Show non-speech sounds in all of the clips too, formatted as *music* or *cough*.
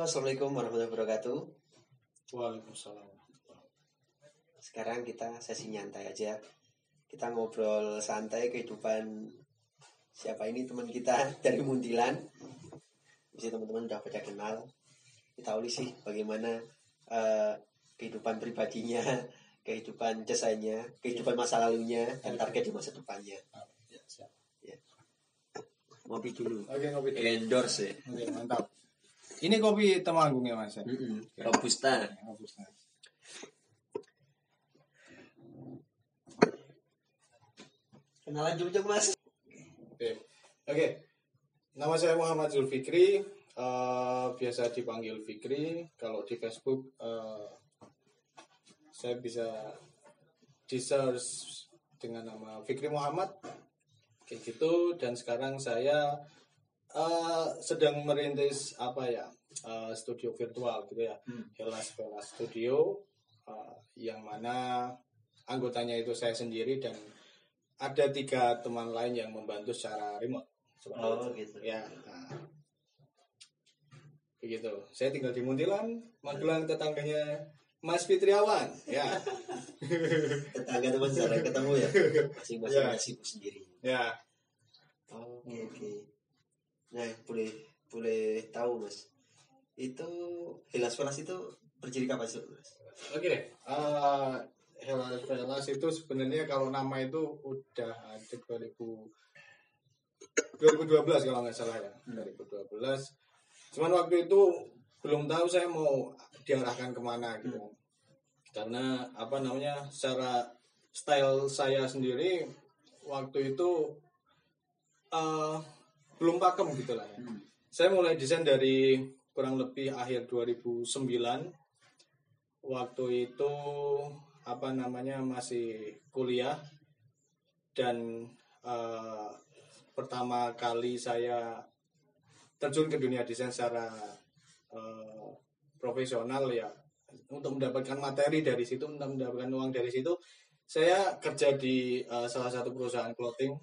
Halo, assalamualaikum warahmatullahi wabarakatuh. Waalaikumsalam. Sekarang kita sesi nyantai aja. Kita ngobrol santai kehidupan siapa ini teman kita *laughs* dari Muntilan. Bisa teman-teman udah pada kenal. Kita uli sih bagaimana eh, kehidupan pribadinya, *laughs* kehidupan jasanya, kehidupan masa lalunya, dan target di masa depannya. Ya, siap. Ngopi dulu. Oke, ngopi dulu. Endorse ya. Oke, mantap. Ini kopi Temanggung ya, Mas? ya? Mm-mm. Robusta. Robusta. Kenalan dulu mas. Oke. Oke. Nama saya Muhammad Zulfikri. eh, biasa dipanggil Fikri. Kalau di Facebook eh, saya bisa di search dengan nama Fikri Muhammad kayak gitu dan sekarang saya eh, sedang merintis apa ya eh, studio virtual gitu ya Hmm. Helas Studio eh, yang mana anggotanya itu saya sendiri dan ada tiga teman lain yang membantu secara remote seperti Oh, itu. gitu. ya nah. begitu saya tinggal di Muntilan Magelang tetangganya Mas Fitriawan ya *laughs* Tetangga teman jarang ketemu ya. *laughs* Masing-masing Ya. sibuk sendiri. ya Oke oke. Nah boleh boleh tahu mas. Itu Helas Velas itu berdiri kapan sih mas? oke deh. Eh, Helas Velas itu sebenarnya kalau nama itu udah ada 2000 2012 kalau nggak salah ya. 2012 cuman waktu itu belum tahu saya mau diarahkan ke mana gitu. Karena apa namanya secara style saya sendiri waktu itu eh, belum pakem gitu lah ya. saya mulai desain dari kurang lebih akhir 2009 waktu itu apa namanya masih kuliah. Dan eh, pertama kali saya terjun ke dunia desain secara eh, profesional ya. Untuk mendapatkan materi dari situ untuk mendapatkan uang dari situ saya kerja di eh, salah satu perusahaan clothing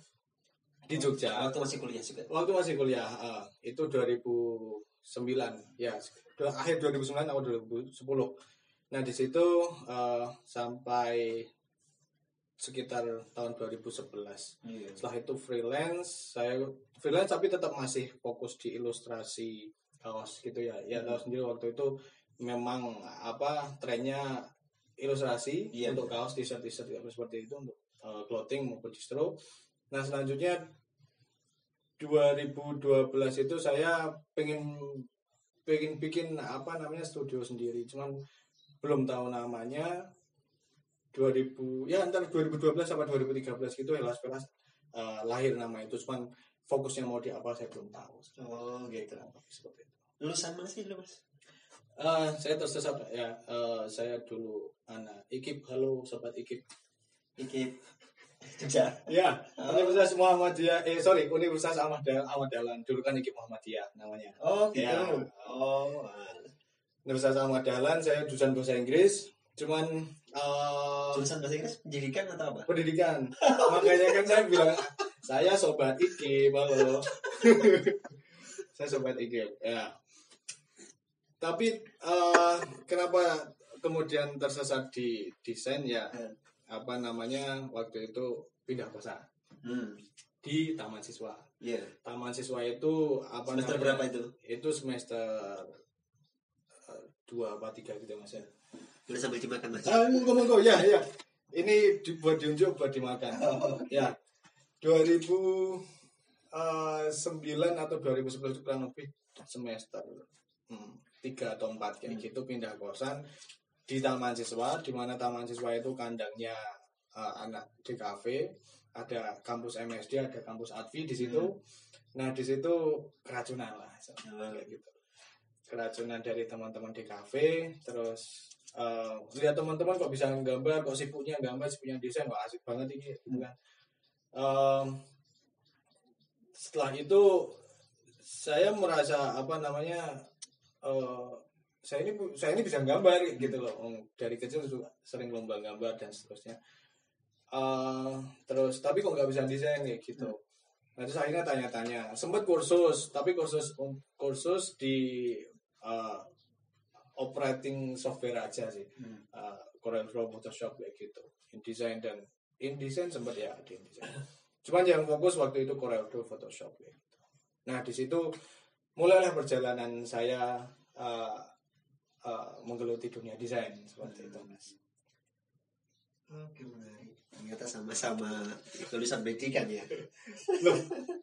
di Jogja. Waktu masih kuliah juga. waktu masih kuliah eh, itu 2009 ya dua- akhir 2009 atau 2010 nah di situ eh, sampai sekitar tahun 2011 setelah itu freelance saya freelance tapi tetap masih fokus di ilustrasi kaos gitu ya. Ya tahu sendiri waktu itu memang apa trennya ilustrasi Iya, untuk kaos t-shirt t-shirt seperti itu untuk eh, clothing maupun distro nah selanjutnya 2012 itu saya pengen pengen bikin apa namanya studio sendiri. Cuman belum tahu namanya. 2000 ya antara 2012 sama 2013 gitu Helas Velas eh, lahir nama itu. Cuman fokusnya mau di apa saya belum tahu. Oh gitu. seperti itu. Lulusan mana sih lu mas? Eh, saya tersesat ya eh, saya dulu anak ikip. Halo sobat ikip. Iki Jogja. ya Universitas Muhammadiyah eh sorry Universitas Ahmad Dahlan, Ahmad Dahlan dulu kan ikip Muhammadiyah namanya Oh gitu. Ya. Oh. Universitas Ahmad Dahlan saya jurusan bahasa Inggris cuman eh, Jurusan bahasa Inggris pendidikan atau apa? pendidikan *laughs* makanya kan saya bilang saya sobat IKIP halo *laughs* saya sobat IKIP ya tapi eh, kenapa kemudian tersesat di desain ya Hmm. Apa namanya waktu itu pindah kosan Hmm. di taman siswa Iya. taman siswa itu apa Semester namanya berapa itu? itu semester eh, dua apa tiga gitu mas ya Boleh sambil dimakan mas. Ah, monggo monggo ya ya. Ini dibuat diunjuk buat dimakan. Ya. 2009 atau 2011 kurang lebih semester hmm, 3 atau 4 kayak gitu pindah kosan di taman siswa di mana taman siswa itu kandangnya eh, anak DKV ada kampus MSD ada kampus Advi di situ. Nah di situ keracunan lah kayak gitu. Keracunan dari teman-teman DKV terus eh, lihat teman-teman kok bisa gambar kok sibuknya gambar sibuknya desain wah asik banget ini gitu kan. Em, setelah itu saya merasa apa namanya eh, saya ini saya ini bisa gambar gitu loh Om, dari kecil sering lomba gambar dan seterusnya Eh, terus tapi kok nggak bisa desain kayak gitu Nah, terus akhirnya tanya-tanya. Sempat kursus, tapi kursus kursus di uh, operating software aja sih. Hmm. Uh, Corel Draw, Photoshop kayak gitu. InDesign dan InDesign sempat ya di InDesign. Cuman yang fokus waktu itu Corel Draw, Photoshop kayak gitu. Nah, di situ mulailah perjalanan saya uh, uh, menggeluti dunia desain seperti itu, Mas. Oke menarik. Ternyata sama-sama lulusan pendidikan ya. Loh,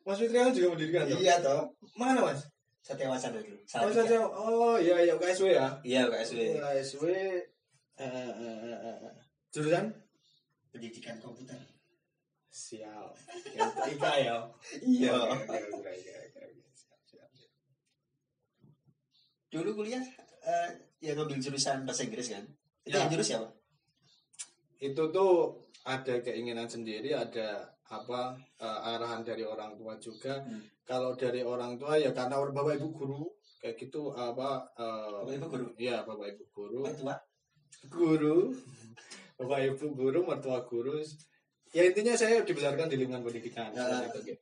Mas Fitriawan juga pendidikan toh? Iya toh. Mana, Mas? Satya Wacana dulu. Oh, saja. Oh, iya iya KSW ya. Iya KSW. KSW eh, eh, eh, eh, jurusan Pendidikan komputer. siap. Ya, Ika ya. Iya. Dulu kuliah eh, yang ngambil jurusan bahasa Inggris kan? Itu Ya. yang jurus siapa? Itu tuh ada keinginan sendiri, ada apa eh, arahan dari orang tua juga. Hmm. Kalau dari orang tua ya karena orang bapak ibu guru kayak gitu apa eh, Bapak Ibu guru. Iya, bapak ibu guru. Orang tua. guru *laughs* bapak ibu guru mertua guru ya intinya saya dibesarkan di lingkungan pendidikan Ya. gitu.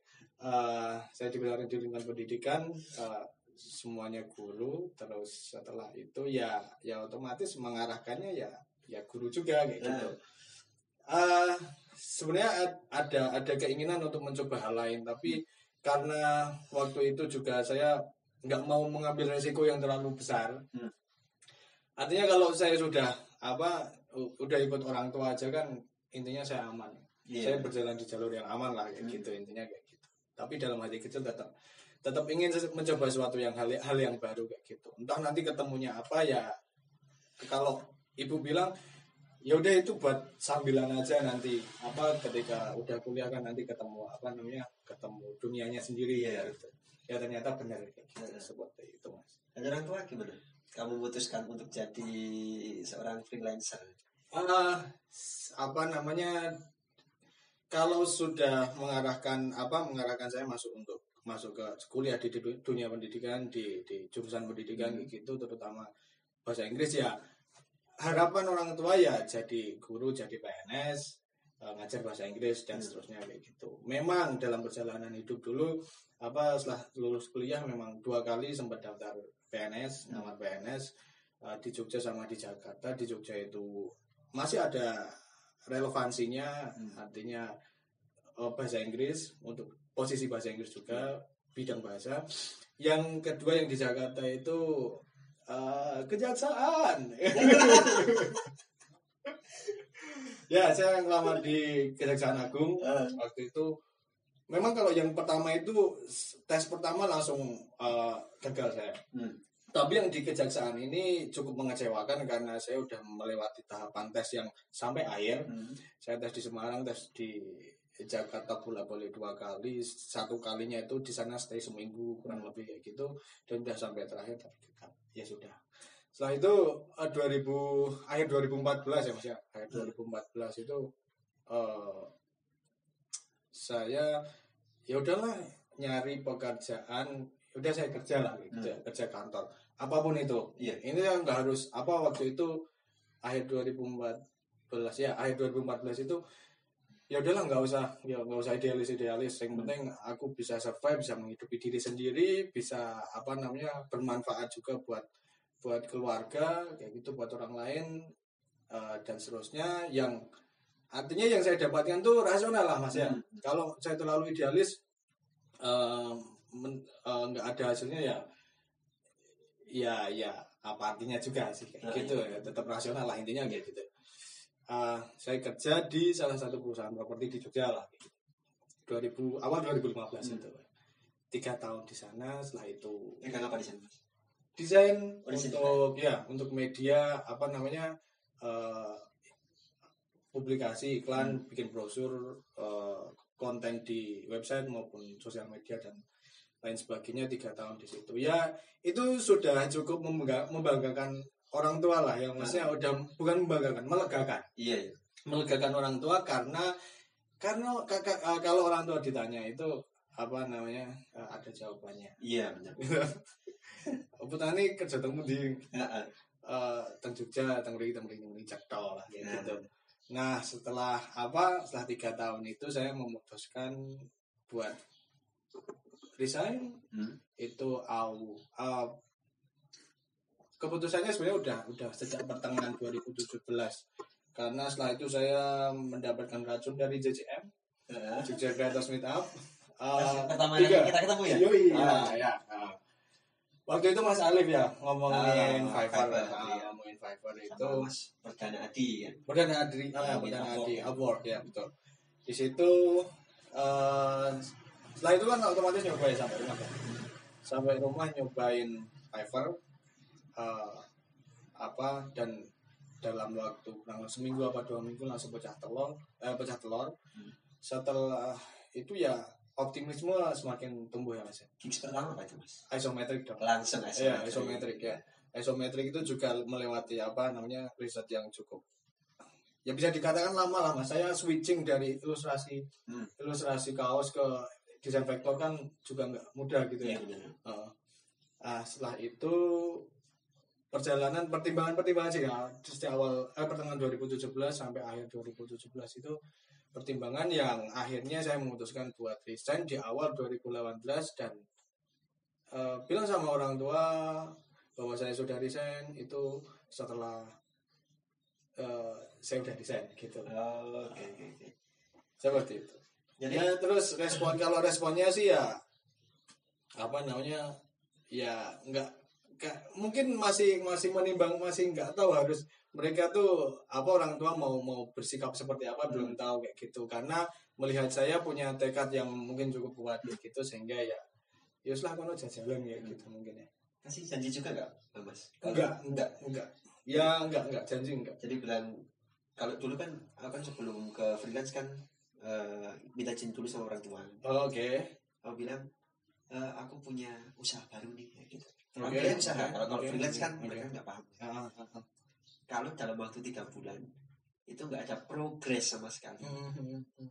Eh, saya dibesarkan di lingkungan pendidikan eh, semuanya guru terus setelah itu ya ya otomatis mengarahkannya ya ya guru juga kayak Ya. gitu Eh, sebenarnya ad- ada ada keinginan untuk mencoba hal lain tapi karena waktu itu juga saya nggak mau mengambil resiko yang terlalu besar Hmm. artinya kalau saya sudah apa udah ikut orang tua aja kan intinya saya aman saya Iya. berjalan di jalur yang aman lah kayak Hmm. gitu intinya kayak gitu tapi dalam hati kecil tetap tetap ingin mencoba sesuatu yang hal hal yang baru kayak gitu entah nanti ketemunya apa ya kalau ibu bilang ya udah itu buat sambilan aja nanti apa ketika udah kuliah kan nanti ketemu apa namanya ketemu dunianya sendiri Iya. ya gitu ya ternyata benar kayak gitu Iya. seperti itu mas Dan orang tua gimana? Kamu memutuskan untuk jadi seorang freelancer. S- apa namanya kalau sudah mengarahkan apa mengarahkan saya masuk untuk masuk ke kuliah di, dunia pendidikan di, di jurusan pendidikan Hmm. gitu terutama bahasa Inggris ya harapan orang tua ya jadi guru jadi PNS eh, ngajar bahasa Inggris dan Hmm. seterusnya kayak gitu memang dalam perjalanan hidup dulu apa setelah lulus kuliah memang dua kali sempat daftar PNS Hmm. nama PNS eh, di Jogja sama di Jakarta di Jogja itu masih ada relevansinya Hmm. artinya eh, bahasa Inggris untuk posisi bahasa Inggris juga bidang bahasa. Yang kedua yang di Jakarta itu eh, kejaksaan. *laughs* Ya saya ngelamar di kejaksaan agung Eh, waktu itu. Memang kalau yang pertama itu tes pertama langsung eh, gagal saya. Hmm. tapi yang di kejaksaan ini cukup mengecewakan karena saya udah melewati tahapan tes yang sampai akhir. Hmm. saya tes di Semarang tes di Jakarta bolak balik dua kali satu kalinya itu di sana stay seminggu kurang lebih kayak gitu dan udah sampai terakhir tapi gagal. ya sudah. Setelah itu eh, 2000 akhir 2014 ya mas ya? Akhir 2014 itu eh, saya ya udahlah nyari pekerjaan ya udah saya kerja lah gitu ya, kerja kantor. Apa pun itu. Iya. ini yang nggak harus apa waktu itu akhir 2014 ya akhir 2014 itu ya udahlah nggak usah ya nggak usah idealis idealis yang penting aku bisa survive bisa menghidupi diri sendiri bisa apa namanya bermanfaat juga buat buat keluarga kayak gitu buat orang lain eh, dan seterusnya. Yang artinya yang saya dapatkan tuh rasional lah mas ya. Hmm. kalau saya terlalu idealis eh, eh, nggak ada hasilnya ya ya ya apa artinya juga sih kayak Nah, gitu ya. Tetap rasional lah intinya kayak gitu Eh, saya kerja di salah satu perusahaan properti di Jogja lah 2000 awal 2015 Hmm. itu tiga tahun di sana setelah itu Pegang apa di sana? desain Oh, untuk ya untuk media apa namanya eh, publikasi iklan bikin brosur eh, konten di website maupun sosial media dan lain sebagainya tiga tahun di situ. Ya itu sudah cukup membangga- membanggakan orang tua lah yang maksudnya udah bukan membanggakan melegakan Iya, iya. melegakan orang tua karena karena kakak eh, kalau orang tua ditanya itu apa namanya eh, ada jawabannya Iya, benar. *laughs* Putani kerja temu di eh teng Jogja, teng Mriki, teng Mriki, teng cetol lah Nah. gitu. Nah setelah apa? Setelah tiga tahun itu saya memutuskan buat resign Hmm. itu au uh, keputusannya sebenarnya udah udah sejak pertengahan 2017 karena setelah itu saya mendapatkan racun dari JCM Jogja Creators Meetup Uh, pertama kali kita ketemu ya Yoi, Ah. ya, ya. ah. Waktu itu Mas Alif ya ngomongin Ah, Fiverr, Fiverr, iya. ngomongin Fiverr itu sama Mas Perdana Adi kan Perdana Adri, Ah, ah, Win Perdana. Adi Award ya betul. Di situ eh, setelah itu kan otomatis nyobain sampai rumah kan. Sampai rumah nyobain Fiverr eh, apa dan dalam waktu kurang seminggu apa dua minggu langsung pecah telur, eh, pecah telur. Hmm. Setelah itu ya optimisme semakin tumbuh ya mas. ya. pertama apa itu Mas Isometrik dong. langsung Iya, isometrik ya. Isometrik itu juga melewati apa namanya riset yang cukup ya bisa dikatakan lama lah mas. Saya switching dari ilustrasi Hmm. ilustrasi kaos ke desain vektor kan juga nggak mudah gitu ya. Heeh. Nah, setelah itu perjalanan pertimbangan-pertimbangan sih ya. Sejak awal eh, pertengahan 2017 sampai akhir 2017 itu pertimbangan yang akhirnya saya memutuskan buat resign di awal 2018 dan eh, bilang sama orang tua bahwa saya sudah resign itu setelah eh, saya udah resign gitu. Oh, oke. seperti itu. Jadi ya terus respon kalau responnya sih ya apa namanya ya nggak- mungkin masih masih menimbang masih nggak tahu harus mereka tuh apa orang tua mau mau bersikap seperti apa belum tahu kayak gitu. Karena melihat saya punya tekad yang mungkin cukup kuat kayak gitu sehingga ya ya lah kono jajalan ya gitu mungkin ya. Kasih janji juga nggak Mas? Enggak enggak enggak ya enggak enggak janji enggak jadi bilang kalau dulu kan kan sebelum ke freelance kan eh, minta izin dulu sama orang tua. Oh, oke. Aku bilang "Eh, aku punya usaha baru nih kayak gitu Aku bilang usaha oke, kalau kalau oke, freelance kan oke. mereka nggak paham Ah, ah, ah. kalau dalam waktu tiga bulan itu nggak ada progres sama sekali Hmm, hmm, hmm.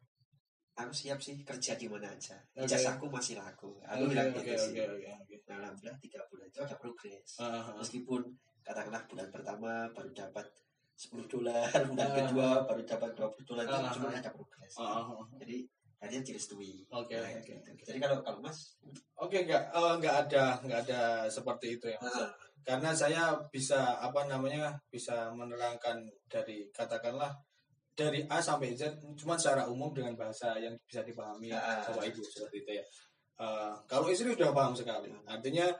aku siap sih kerja di mana aja Oke. ijazahku masih laku aku Oke, bilang gitu sih oke oke oke nah alhamdulillah tiga bulan itu ada progres ah. meskipun katakanlah bulan pertama baru dapat 10 dolar bulan Ah. kedua baru dapat 20 dolar Ah. cuma ada progres ah. jadi akhirnya direstui Oke, Nah, oke, gitu. oke. jadi kalau kalau mas Oke, enggak, eh, enggak ada, enggak ada seperti itu ya. Mas. ah, Karena saya bisa apa namanya bisa menerangkan dari katakanlah dari A sampai Z, cuma secara umum dengan bahasa yang bisa dipahami Ah. bapak ibu seperti itu ya. Eh, kalau istri sudah paham sekali, artinya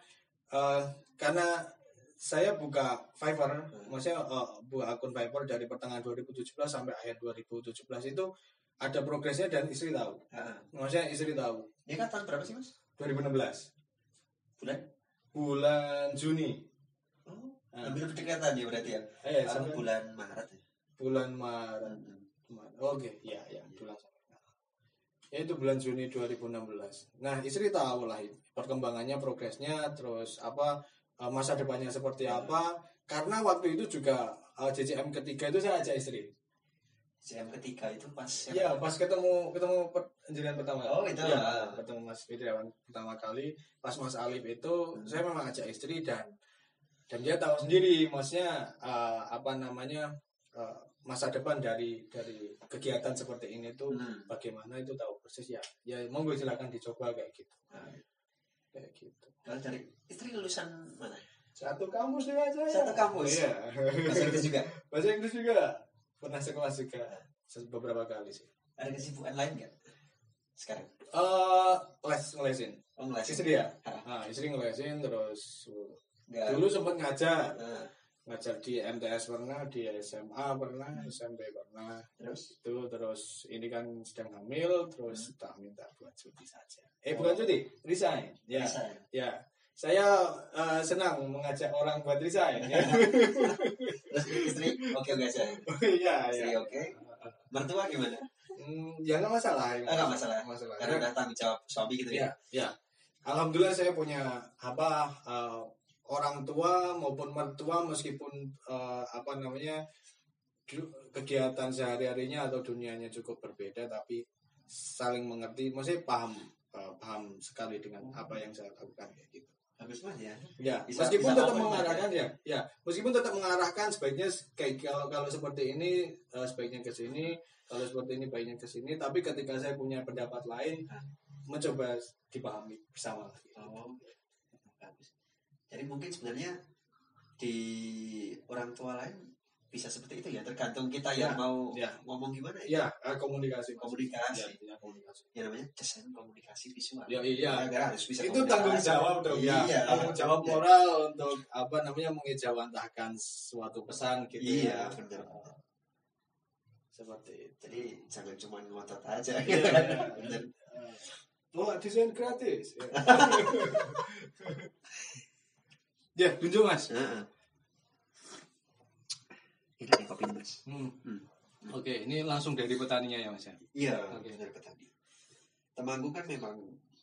eh, karena saya buka Fiverr, maksudnya eh, buka akun Fiverr dari pertengahan 2017 sampai akhir 2017 itu ada progresnya dan istri tahu. ah. Maksudnya istri tahu. ini kan tahun berapa sih mas? 2016 bulan? Bulan Juni. Oh Ah. hampir berdekatan ya berarti ya? Eh sampai bulan Maret ya? Bulan Maret. Hmm. Maret. oke ya ya bulan ya itu bulan Juni 2016 nah istri tahu lah itu, perkembangannya progresnya terus apa eh, masa depannya seperti apa. Karena waktu itu juga eh, JCM ketiga itu saya ajak istri CM ketiga itu pas Iya, pas ketemu ketemu anjuran pertama. Oh, itu. Ah. ketemu Mas Fidrawan pertama kali. Pas Mas Alif itu Hmm. saya memang ajak istri dan dan dia tahu sendiri, maksudnya eh, apa namanya eh, masa depan dari dari kegiatan seperti ini tuh Hmm. bagaimana itu tahu persis ya. Ya monggo silakan dicoba kayak gitu. Nah, Kayak gitu. kalau dari istri lulusan mana Satu kampus juga saya. Satu kampus? Iya. bahasa Inggris juga *laughs* Bahasa Inggris juga. Pernah sekolah juga beberapa kali sih. ada kesibukan lain nggak sekarang Eh, les ngelesin. oh ngeles Istri ya? Ah. Nah, istri ngelesin terus nggak dulu sempat ngajar, Ah, ngajar di MTS pernah, di SMA pernah, SMP pernah. terus Itu terus ini kan sedang hamil, terus tak minta buat cuti saja. Eh bukan cuti, resign. Ya, bisa ya? Ya. Saya eh, senang mengajak orang buat resign. Ya. *laughs* terus istri oke oke aja *laughs* Iya, istri ya. oke mertua gimana Hmm, ya nggak masalah. Ah, nggak masalah. masalah. karena udah tanggung jawab suami gitu Ya, ya ya. Alhamdulillah saya punya apa eh, orang tua maupun mertua meskipun eh, apa namanya kegiatan sehari-harinya atau dunianya cukup berbeda tapi saling mengerti, maksudnya paham eh, paham sekali dengan apa yang saya lakukan kayak gitu. Bagus banget ya. Ya, Bisa- meskipun bisa tetap mengarahkan ya, ya, meskipun tetap mengarahkan sebaiknya kayak kalau kalau seperti ini eh, sebaiknya ke sini, kalau seperti ini baiknya ke sini, tapi ketika saya punya pendapat lain, mencoba dipahami bersama. Oh. Jadi mungkin sebenarnya di orang tua lain bisa seperti itu ya, tergantung kita yang Ya, mau ya. ngomong gimana Ya, ya. eh, komunikasi. Komunikasi. Ya, ya, komunikasi. Ya namanya desain komunikasi visual. Ya, iya. Ya, harus bisa itu tanggung jawab dong ya Iya. tanggung jawab moral untuk apa namanya mengejawantahkan suatu pesan gitu Iya, ya. benar. seperti itu Jadi jangan cuma ngotot aja. Iya. *laughs* Bener. oh desain gratis *laughs* ya tunjuk mas Heeh. Ini nih kopi mas. Hmm. Hmm. oke ini langsung dari petaninya ya mas ya Iya, Oke. dari petani. Temanggung kan memang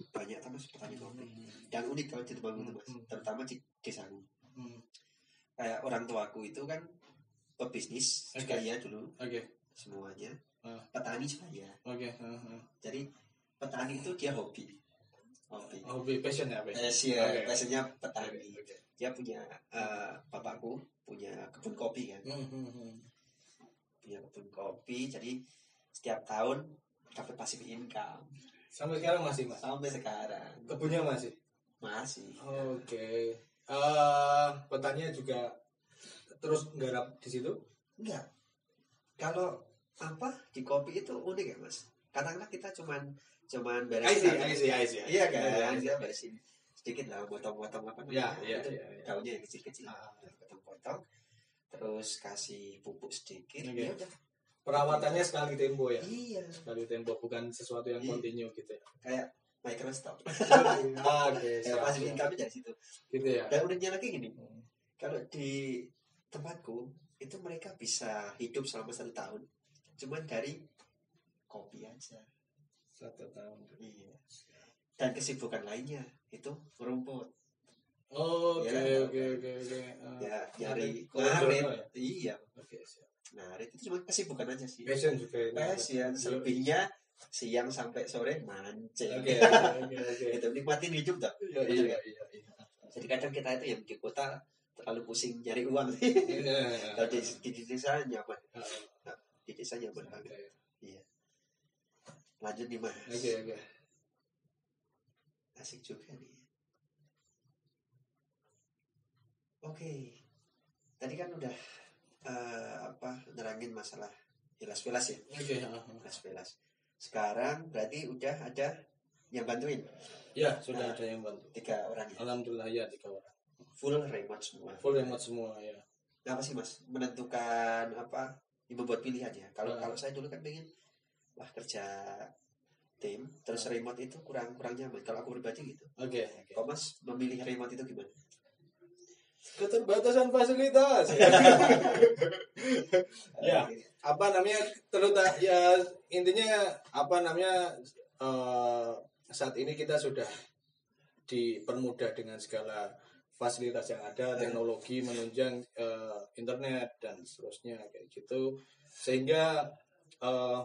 banyak mas petani kopi. Dan unik kalau di Temanggung itu mas, Hmm. terutama di desaku. Hmm. Kayak orang tuaku itu kan pebisnis Oke. juga ya dulu oke semuanya. Ah. Petani juga ya. oke ah, ah. Jadi petani itu dia hobi. Hobi. hobi passion ya? Passion, Oke. passionnya petani. Oke. Dia punya eh, bapakku punya kebun kopi kan. Hmm, hmm, hmm. Punya kebun kopi. Jadi setiap tahun dapat passive income sampai sekarang masih mas sampai sekarang kebunnya masih masih. Oke. Eh petaninya juga terus nggarap di situ? Enggak. Kalau apa di kopi itu unik ya mas. Kadang-kadang kita cuman cuman I beres. see, I see, I see. Iya kan, Iya, dia beresin sedikit lah, potong-potong apa Iya, namanya, iya, itu iya, iya. daunnya yang kecil-kecil, Ah. Potong-potong, terus kasih pupuk sedikit, Oke. ya udah. Perawatannya sekali tempo ya. Iya, Sekali tempo bukan sesuatu yang Iya. continue gitu ya. kayak microstop. Ah, *laughs* Oke, siap, passive siap. income dari situ. Gitu ya. Dan uniknya lagi gini, Hmm. kalau di tempatku itu mereka bisa hidup selama satu tahun, cuman dari kopi aja. Satu tahun. Iya. Dan kesibukan lainnya itu merumput. Oke, Ya. oke, oke, oke. Ah, Ya, nyari Kalau ngarit. jodoh ya? Iya, Oke, siap. ngarit itu cuma kesibukan aja sih. Passion juga. Passion, selebihnya siang sampai sore mancing. Oke, oke, oke. *laughs* Itu nikmatin hidup tak? Iya, iya, nggak? iya, iya. Jadi kadang kita itu yang di kota terlalu pusing nyari uang. Iya. *laughs* Kalau di, di, di desa nyaman, Ah, di desa nyaman oke. banget. Lanjut nih mas. Oke, oke. Asik juga nih. Oke, tadi kan udah eh, apa nerangin masalah jelas-jelas ya, Oke, jelas-jelas. Sekarang berarti udah ada yang bantuin Ya, sudah Nah. ada yang bantu. tiga orang ya, Alhamdulillah ya tiga orang. full remote semua. Full remote semua ya. Apa sih mas menentukan apa yang membuat pilihan ya? Kalau Hmm. kalau saya dulu kan pengen wah kerja tim terus remote itu kurang kurang nyaman. Kalau aku pribadi gitu. Oke, oke. Kalau mas memilih remote itu gimana? Keterbatasan fasilitas. *laughs* Ya. Oke. apa namanya terutama ya intinya apa namanya eh, saat ini kita sudah dipermudah dengan segala fasilitas yang ada teknologi menunjang eh, internet dan seterusnya kayak gitu sehingga eh,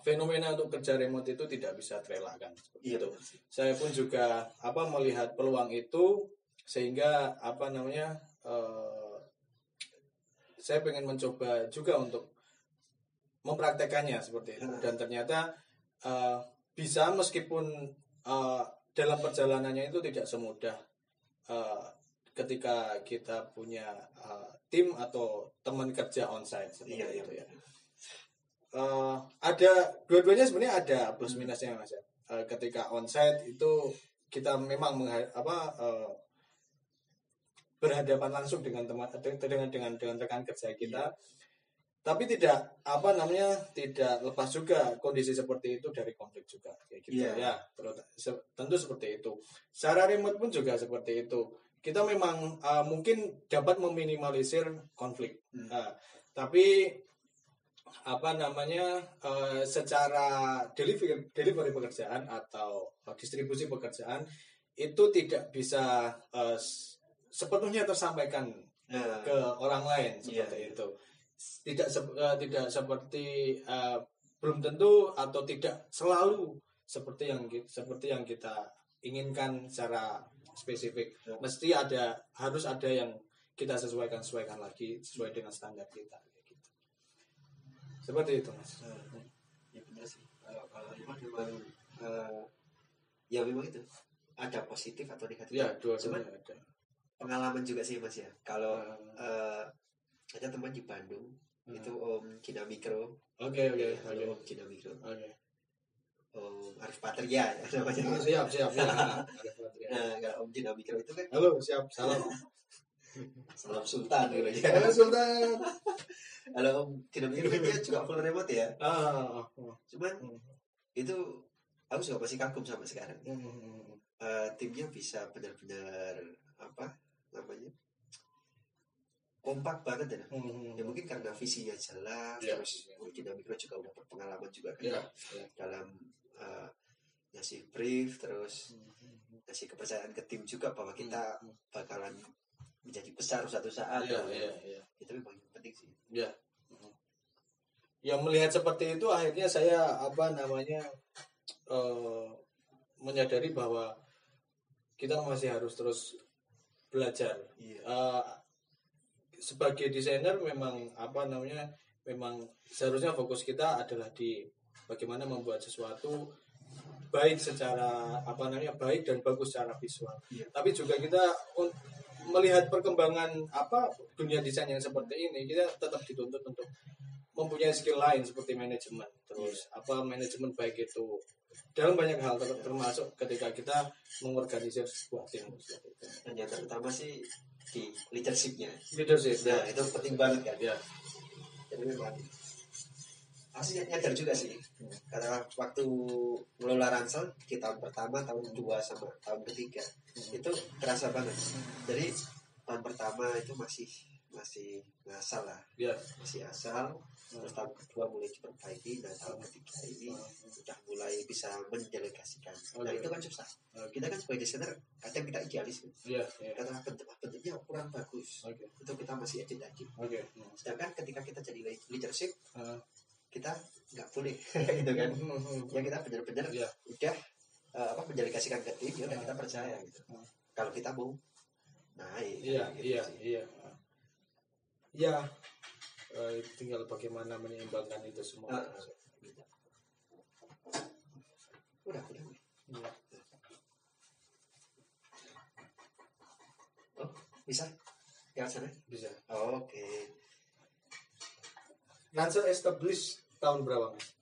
fenomena untuk kerja remote itu tidak bisa terelakkan Iya itu saya pun juga apa melihat peluang itu sehingga apa namanya eh, saya pengen mencoba juga untuk mempraktekannya seperti itu dan ternyata eh, bisa meskipun eh, dalam perjalanannya itu tidak semudah eh, ketika kita punya eh, tim atau teman kerja onsite seperti Iya iya. itu ya Eh, ada dua-duanya sebenarnya ada plus minusnya mas ya. Eh, ketika onsite itu kita memang mengha- apa eh, berhadapan langsung dengan teman dengan dengan dengan rekan kerja kita. Tapi tidak apa namanya tidak lepas juga kondisi seperti itu dari konflik juga. Kayak gitu Iya. ya se- tentu seperti itu. Secara remote pun juga seperti itu. Kita memang eh, mungkin dapat meminimalisir konflik. Hmm. Nah, tapi apa namanya eh, secara delivery delivery pekerjaan atau distribusi pekerjaan itu tidak bisa s- sepenuhnya tersampaikan Nah, ke orang lain Iya, seperti iya. itu tidak sep- eh, tidak seperti eh, belum tentu atau tidak selalu seperti yang seperti yang kita inginkan secara spesifik Ya. mesti ada harus ada yang kita sesuaikan sesuaikan lagi sesuai dengan standar kita gitu. seperti itu mas Nah, ya benar sih. Kalau kalau memang eh, ya memang itu ada positif atau negatif ya dua Cuman- ada pengalaman juga sih mas ya. Kalau eh, ada teman di Bandung ah. itu Om Gina Mikro. Oke oke halo Om Gina Mikro. Oke. Om Arif Patria. Ya namanya Ah, siap. Siap siap *laughs* nah kalau Om Gina Mikro itu kan. Halo siap. Salam. *laughs* Salam Sultan gitu. Ya halo Sultan. *laughs* Kalau Om Gina Mikro dia juga full remote ya? Ah ah, ah. cuman Hmm. itu aku juga masih kagum sampai sekarang. Hmm. Eh, timnya bisa benar-benar apa namanya kompak banget ya. Hmm. ya mungkin karena visinya jelas Ya. terus mungkin Mikro juga udah berpengalaman juga kan ya. dalam eh, ngasih brief terus ngasih kepercayaan ke tim juga bahwa kita bakalan menjadi besar suatu saat Iya, iya, iya. itu memang yang penting sih. Ya melihat seperti itu akhirnya saya apa namanya eh, menyadari bahwa kita masih harus terus belajar. iya Eh, sebagai desainer memang apa namanya memang seharusnya fokus kita adalah di bagaimana membuat sesuatu baik secara apa namanya baik dan bagus secara visual. Iya. Tapi juga kita melihat perkembangan apa dunia desain yang seperti ini kita tetap dituntut untuk mempunyai skill lain seperti manajemen. Terus apa manajemen baik itu? Dalam banyak hal ter- termasuk ketika kita mengorganisir sebuah tim. Seperti itu. dan yang terutama sih di leadershipnya. Leadership nah itu penting banget kan? Ya jadi memang asli nyadar juga sih. Karena waktu ngelola ransel di tahun pertama tahun dua sama tahun ketiga itu terasa banget. Jadi tahun pertama itu masih masih ngasal lah. Ya. Masih asal. Terus tahun kedua mulai diperbaiki dan tahun ketiga ini sudah mulai bisa mendelegasikan. Nah Oke. itu kan susah. Kita kan sebagai desainer kadang kita idealis. Ya ya kata bentuk bentuknya kurang bagus. Oke. Itu kita masih edit edit oke. Sedangkan ketika kita jadi leadership Ah. kita nggak boleh. *laughs* Gitu kan? Ya kita benar-benar ya udah eh, apa mendelegasikan ke tim ya udah kita percaya gitu. Hmm. kalau kita mau naik iya gitu iya iya ya. Eh, tinggal bagaimana menyeimbangkan itu semua. Gitu. udah udah. Oh bisa? Ya sana bisa. Oh, oke. Ransel establish tahun berapa mas?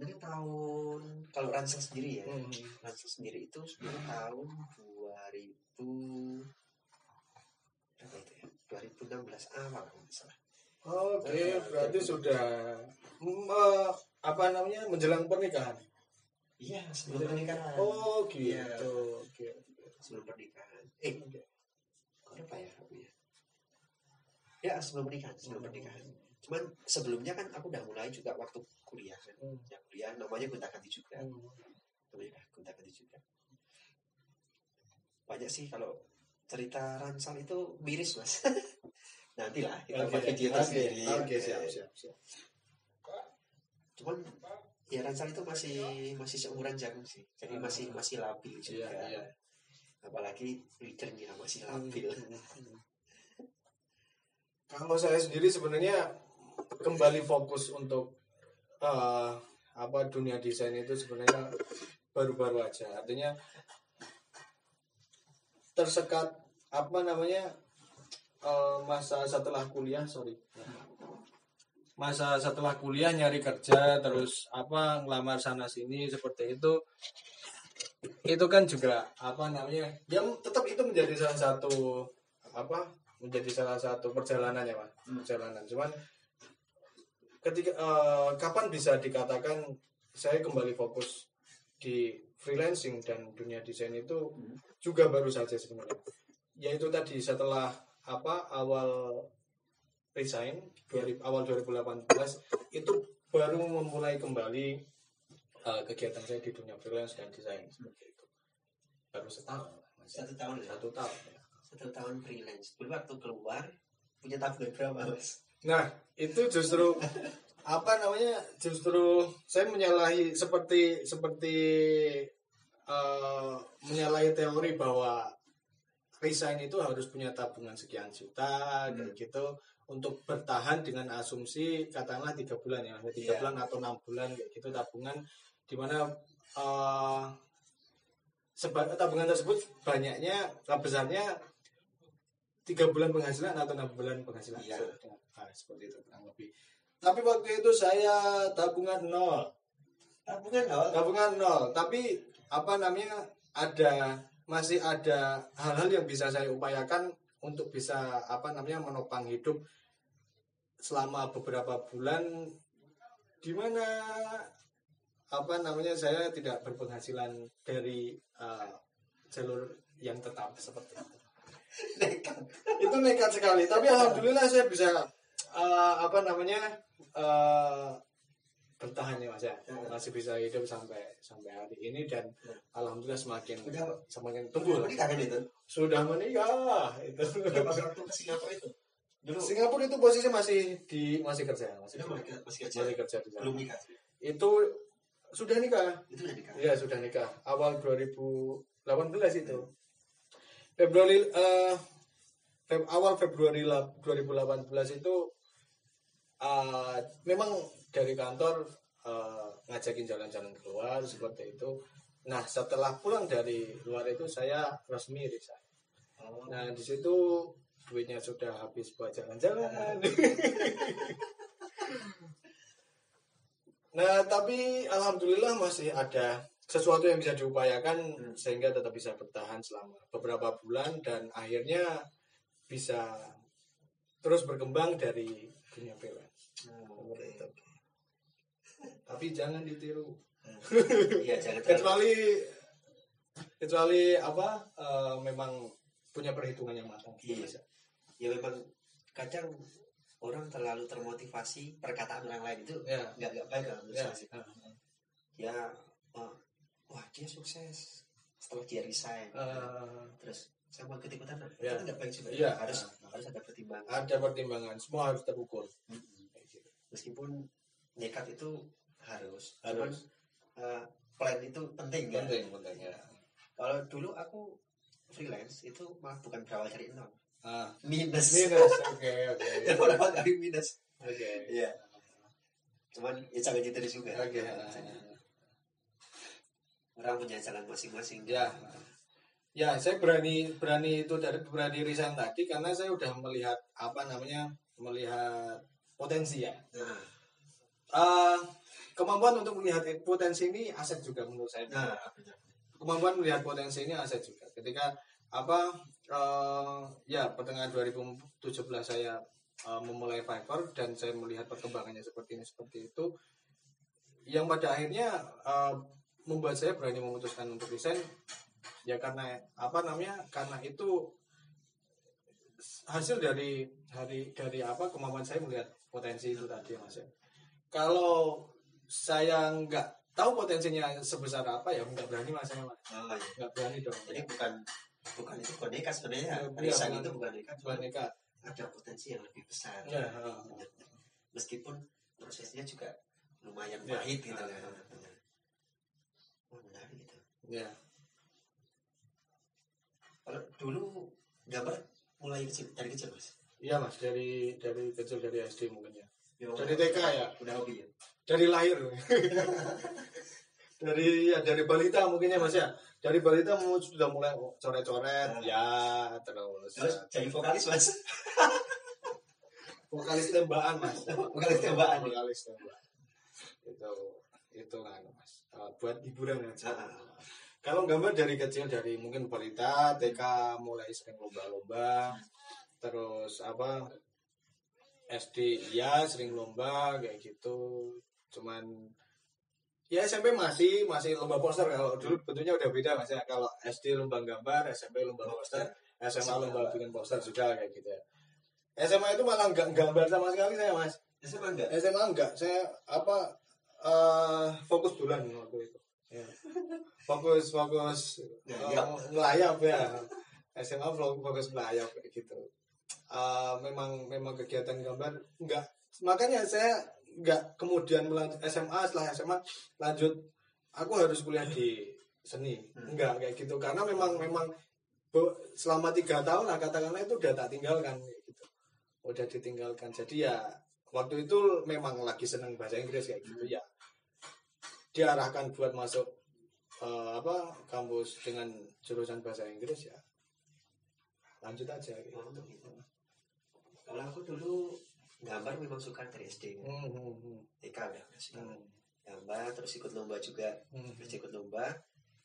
sebenarnya tahun kalau ransel sendiri ya. Hmm. ransel sendiri itu sebenarnya tahun 2000 berapa itu? ya 2016 awal kalau nggak salah Oke, Eh, berarti jadi- sudah mm, eh, apa namanya menjelang pernikahan. iya sebelum pernikahan Oh gitu. Iya. Oke. sebelum pernikahan eh apa ya ya ya sebelum pernikahan sebelum pernikahan cuman sebelumnya kan aku udah mulai juga waktu kuliah kan Hmm. ya kuliah namanya gonta ganti juga Hmm. namanya gonta ganti juga banyak sih kalau cerita ransel itu miris mas *laughs* nanti lah kita Oke, buat video tersendiri Oke, siap, siap, siap. cuman ya ransel itu masih masih seumuran jagung sih jadi masih masih labil Iya, juga iya. apalagi leadernya masih labil Hmm. *laughs* Kalau saya sendiri sebenarnya kembali fokus untuk eh, apa dunia desain itu sebenarnya baru-baru aja. Artinya tersekat apa namanya eh, masa setelah kuliah, sorry. Masa setelah kuliah nyari kerja terus apa ngelamar sana sini seperti itu itu kan juga apa namanya yang tetap itu menjadi salah satu apa menjadi salah satu perjalanan ya pak Hmm. perjalanan cuman ketika eh, kapan bisa dikatakan saya kembali fokus di freelancing dan dunia desain itu Hmm. juga baru saja sebenarnya yaitu tadi setelah apa awal resign 2000 awal 2018 itu baru memulai kembali eh, kegiatan saya di dunia freelance dan desain seperti itu baru setahun satu tahun ya satu tahun ya. satu tahun freelance dulu waktu keluar punya tabungan berapa mas Nah, itu justru apa namanya? Justru saya menyalahi seperti seperti eh, menyalahi teori bahwa resign itu harus punya tabungan sekian juta kayak gitu untuk bertahan dengan asumsi katakanlah tiga bulan ya tiga Iya. bulan atau enam bulan kayak gitu tabungan di mana eh, seba- tabungan tersebut banyaknya eh, besarnya tiga bulan penghasilan atau enam bulan penghasilan. Iya. Nah, seperti itu kurang lebih. Tapi waktu itu saya tabungan nol. Tabungan nol? Tabungan nol. Tapi apa namanya ada masih ada hal-hal yang bisa saya upayakan untuk bisa apa namanya menopang hidup selama beberapa bulan di mana apa namanya saya tidak berpenghasilan dari uh, jalur yang tetap seperti itu. *laughs* Nekat. Itu nekat sekali. Tapi alhamdulillah saya bisa uh, apa namanya uh, bertahan ya mas ya? Masih bisa hidup sampai sampai hari ini dan alhamdulillah semakin udah semakin tumbuh tumbuh nikah kan itu? Sudah menikah itu. Udah pas waktu ke Singapura itu? Dulu Singapura itu posisi masih di masih kerja masih sudah masih masih kerja? masih kerja di sana. belum nikah itu sudah nikah. Itu udah nikah? Iya sudah nikah. Awal 2018 itu. Februari eh, Feb- awal Februari la- 2018 itu eh, memang dari kantor eh, ngajakin jalan-jalan keluar seperti itu. Nah setelah pulang dari luar itu saya resmi resign. oh. Nah di situ duitnya sudah habis buat jalan-jalan. *laughs* nah tapi alhamdulillah masih ada sesuatu yang bisa diupayakan sehingga tetap bisa bertahan selama beberapa bulan dan akhirnya bisa terus berkembang dari dunia freelance. Oh, oke. Tapi jangan ditiru. *laughs* iya jangan Kecuali kecuali apa eh, memang punya perhitungan yang matang. Iya. Bisa. ya memang kadang orang terlalu termotivasi perkataan orang lain itu Ya. nggak nggak baik kalau Ya. sih. ya oh, wah dia sukses setelah dia resign Eh, terus saya mau ikut ikutan Ya. itu nggak baik juga Iya. harus harus ada pertimbangan ada pertimbangan, semua harus terukur. Gitu. meskipun nekat itu harus Harus. cuman eh, plan itu penting kan Penting, penting ya. kalau dulu aku freelance itu malah bukan berawal dari nol Ah, minus minus, *laughs* oke, oke, dan berawal dari minus oke. iya cuman ya jangan gitu juga Oke. orang punya jalan masing-masing Ya. Ya, saya berani berani itu dari berani resign tadi karena saya udah melihat apa namanya melihat potensi ya. nah, Eh, kemampuan untuk melihat potensi ini aset juga menurut saya. nah. Kemampuan melihat potensi ini aset juga. Ketika apa eh, ya pertengahan 2017 saya eh, memulai Fiverr dan saya melihat perkembangannya seperti ini seperti itu yang pada akhirnya eh, membuat saya berani memutuskan untuk resign ya karena apa namanya karena itu hasil dari dari dari apa kemampuan saya melihat potensi itu tadi mas ya. kalau saya nggak tahu potensinya sebesar apa ya nggak berani mas saya Mas. Oh, iya. nggak berani dong jadi bukan bukan itu bukan nekat sebenarnya Iya, bukan. itu bukan nekat bukan nekat ada potensi yang lebih besar Ya, ha. meskipun prosesnya juga lumayan Ya. pahit gitu kan Benar. Wah, menarik gitu ya kalau dulu gambar mulai kecil dari kecil mas iya mas dari dari kecil dari SD mungkin ya Ya, dari TK ya udah hobi ya dari lahir. *laughs* Dari ya dari balita mungkin ya mas ya. Dari balita sudah mulai coret-coret. Ya terus, terus jadi vokalis mas. *laughs* Vokalis tembakan mas. Vokalis tembakan. Ya? vokalis tembakan. Itu itu kan mas. Uh, buat hiburan aja. Ah. kalau gambar dari kecil dari mungkin balita TK mulai sering lomba-lomba. Terus apa SD ya sering lomba kayak gitu cuman ya SMP masih masih lomba poster. Kalau dulu bentuknya udah beda mas ya kalau SD lomba gambar SMP lomba poster SMA lomba bikin poster juga kayak gitu. Ya SMA itu malah nggak gambar sama sekali saya mas. SMA enggak SMA enggak saya apa eh, fokus bulan waktu itu. Ya. fokus fokus eh, ngelayap ya. SMA fo- fokus ngelayap kayak gitu. Eh, memang memang kegiatan gambar enggak makanya saya enggak kemudian melanjut SMA setelah SMA lanjut aku harus kuliah di seni Hmm. enggak kayak gitu karena memang memang selama tiga tahun lah katakanlah itu udah tak tinggalkan gitu udah ditinggalkan jadi ya waktu itu memang lagi seneng bahasa Inggris kayak gitu ya diarahkan buat masuk eh, apa kampus dengan jurusan bahasa Inggris ya lanjut aja gitu. Oh, gitu. Kalau aku dulu gambar memang suka dari SD kan. Hmm, hmm, hmm, TK udah udah suka hmm, gambar terus ikut lomba juga hmm. terus ikut lomba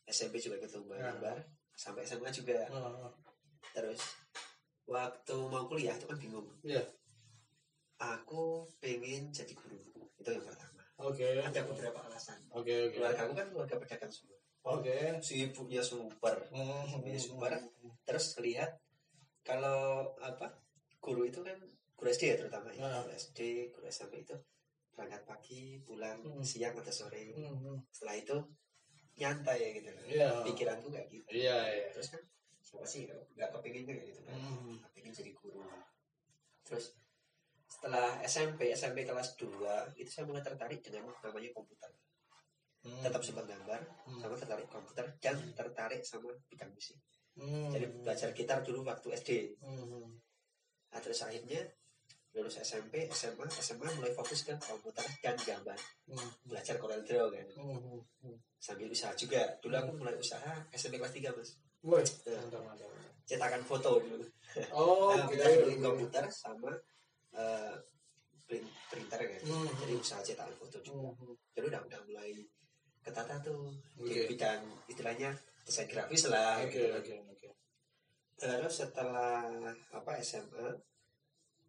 SMP juga ikut lomba Ya. gambar sampai SMA juga Ah, terus waktu mau kuliah itu kan bingung Iya. aku pengen jadi guru itu yang pertama Oke. ada beberapa alasan Oke oke. keluarga aku kan keluarga pedagang semua Oke. si ibunya super Hmm, Ibunya hmm, super terus lihat kalau apa guru itu kan guru SD ya terutama ya Ah. guru SD guru SMP itu berangkat pagi pulang Hmm. siang atau sore hmm, hmm. setelah itu nyantai ya gitu Iya. pikiranku kayak gitu Iya iya. terus kan siapa sih nggak kepingin kayak gitu kan Hmm. pengen jadi guru terus setelah SMP SMP kelas 2 itu saya mulai tertarik dengan namanya komputer Hmm. tetap suka gambar Hmm. sama tertarik komputer dan tertarik sama bidang musik Hmm. jadi belajar gitar dulu waktu SD Hmm. nah, terus akhirnya lulus SMP SMA SMA mulai fokus ke komputer dan gambar Hmm. belajar Corel Draw kan Hmm. Hmm. sambil usaha juga dulu aku mulai usaha SMP kelas 3 mas Woi, mantap mantap. cetakan foto dulu Oh, Nah, kita beli komputer sama eh, print- printer kan. Hmm. Jadi usaha cetakan foto juga. Hmm. Jadi udah udah mulai ketata tuh Oke. di bidang istilahnya desain grafis lah. Oke gitu. oke oke. Terus setelah apa SMA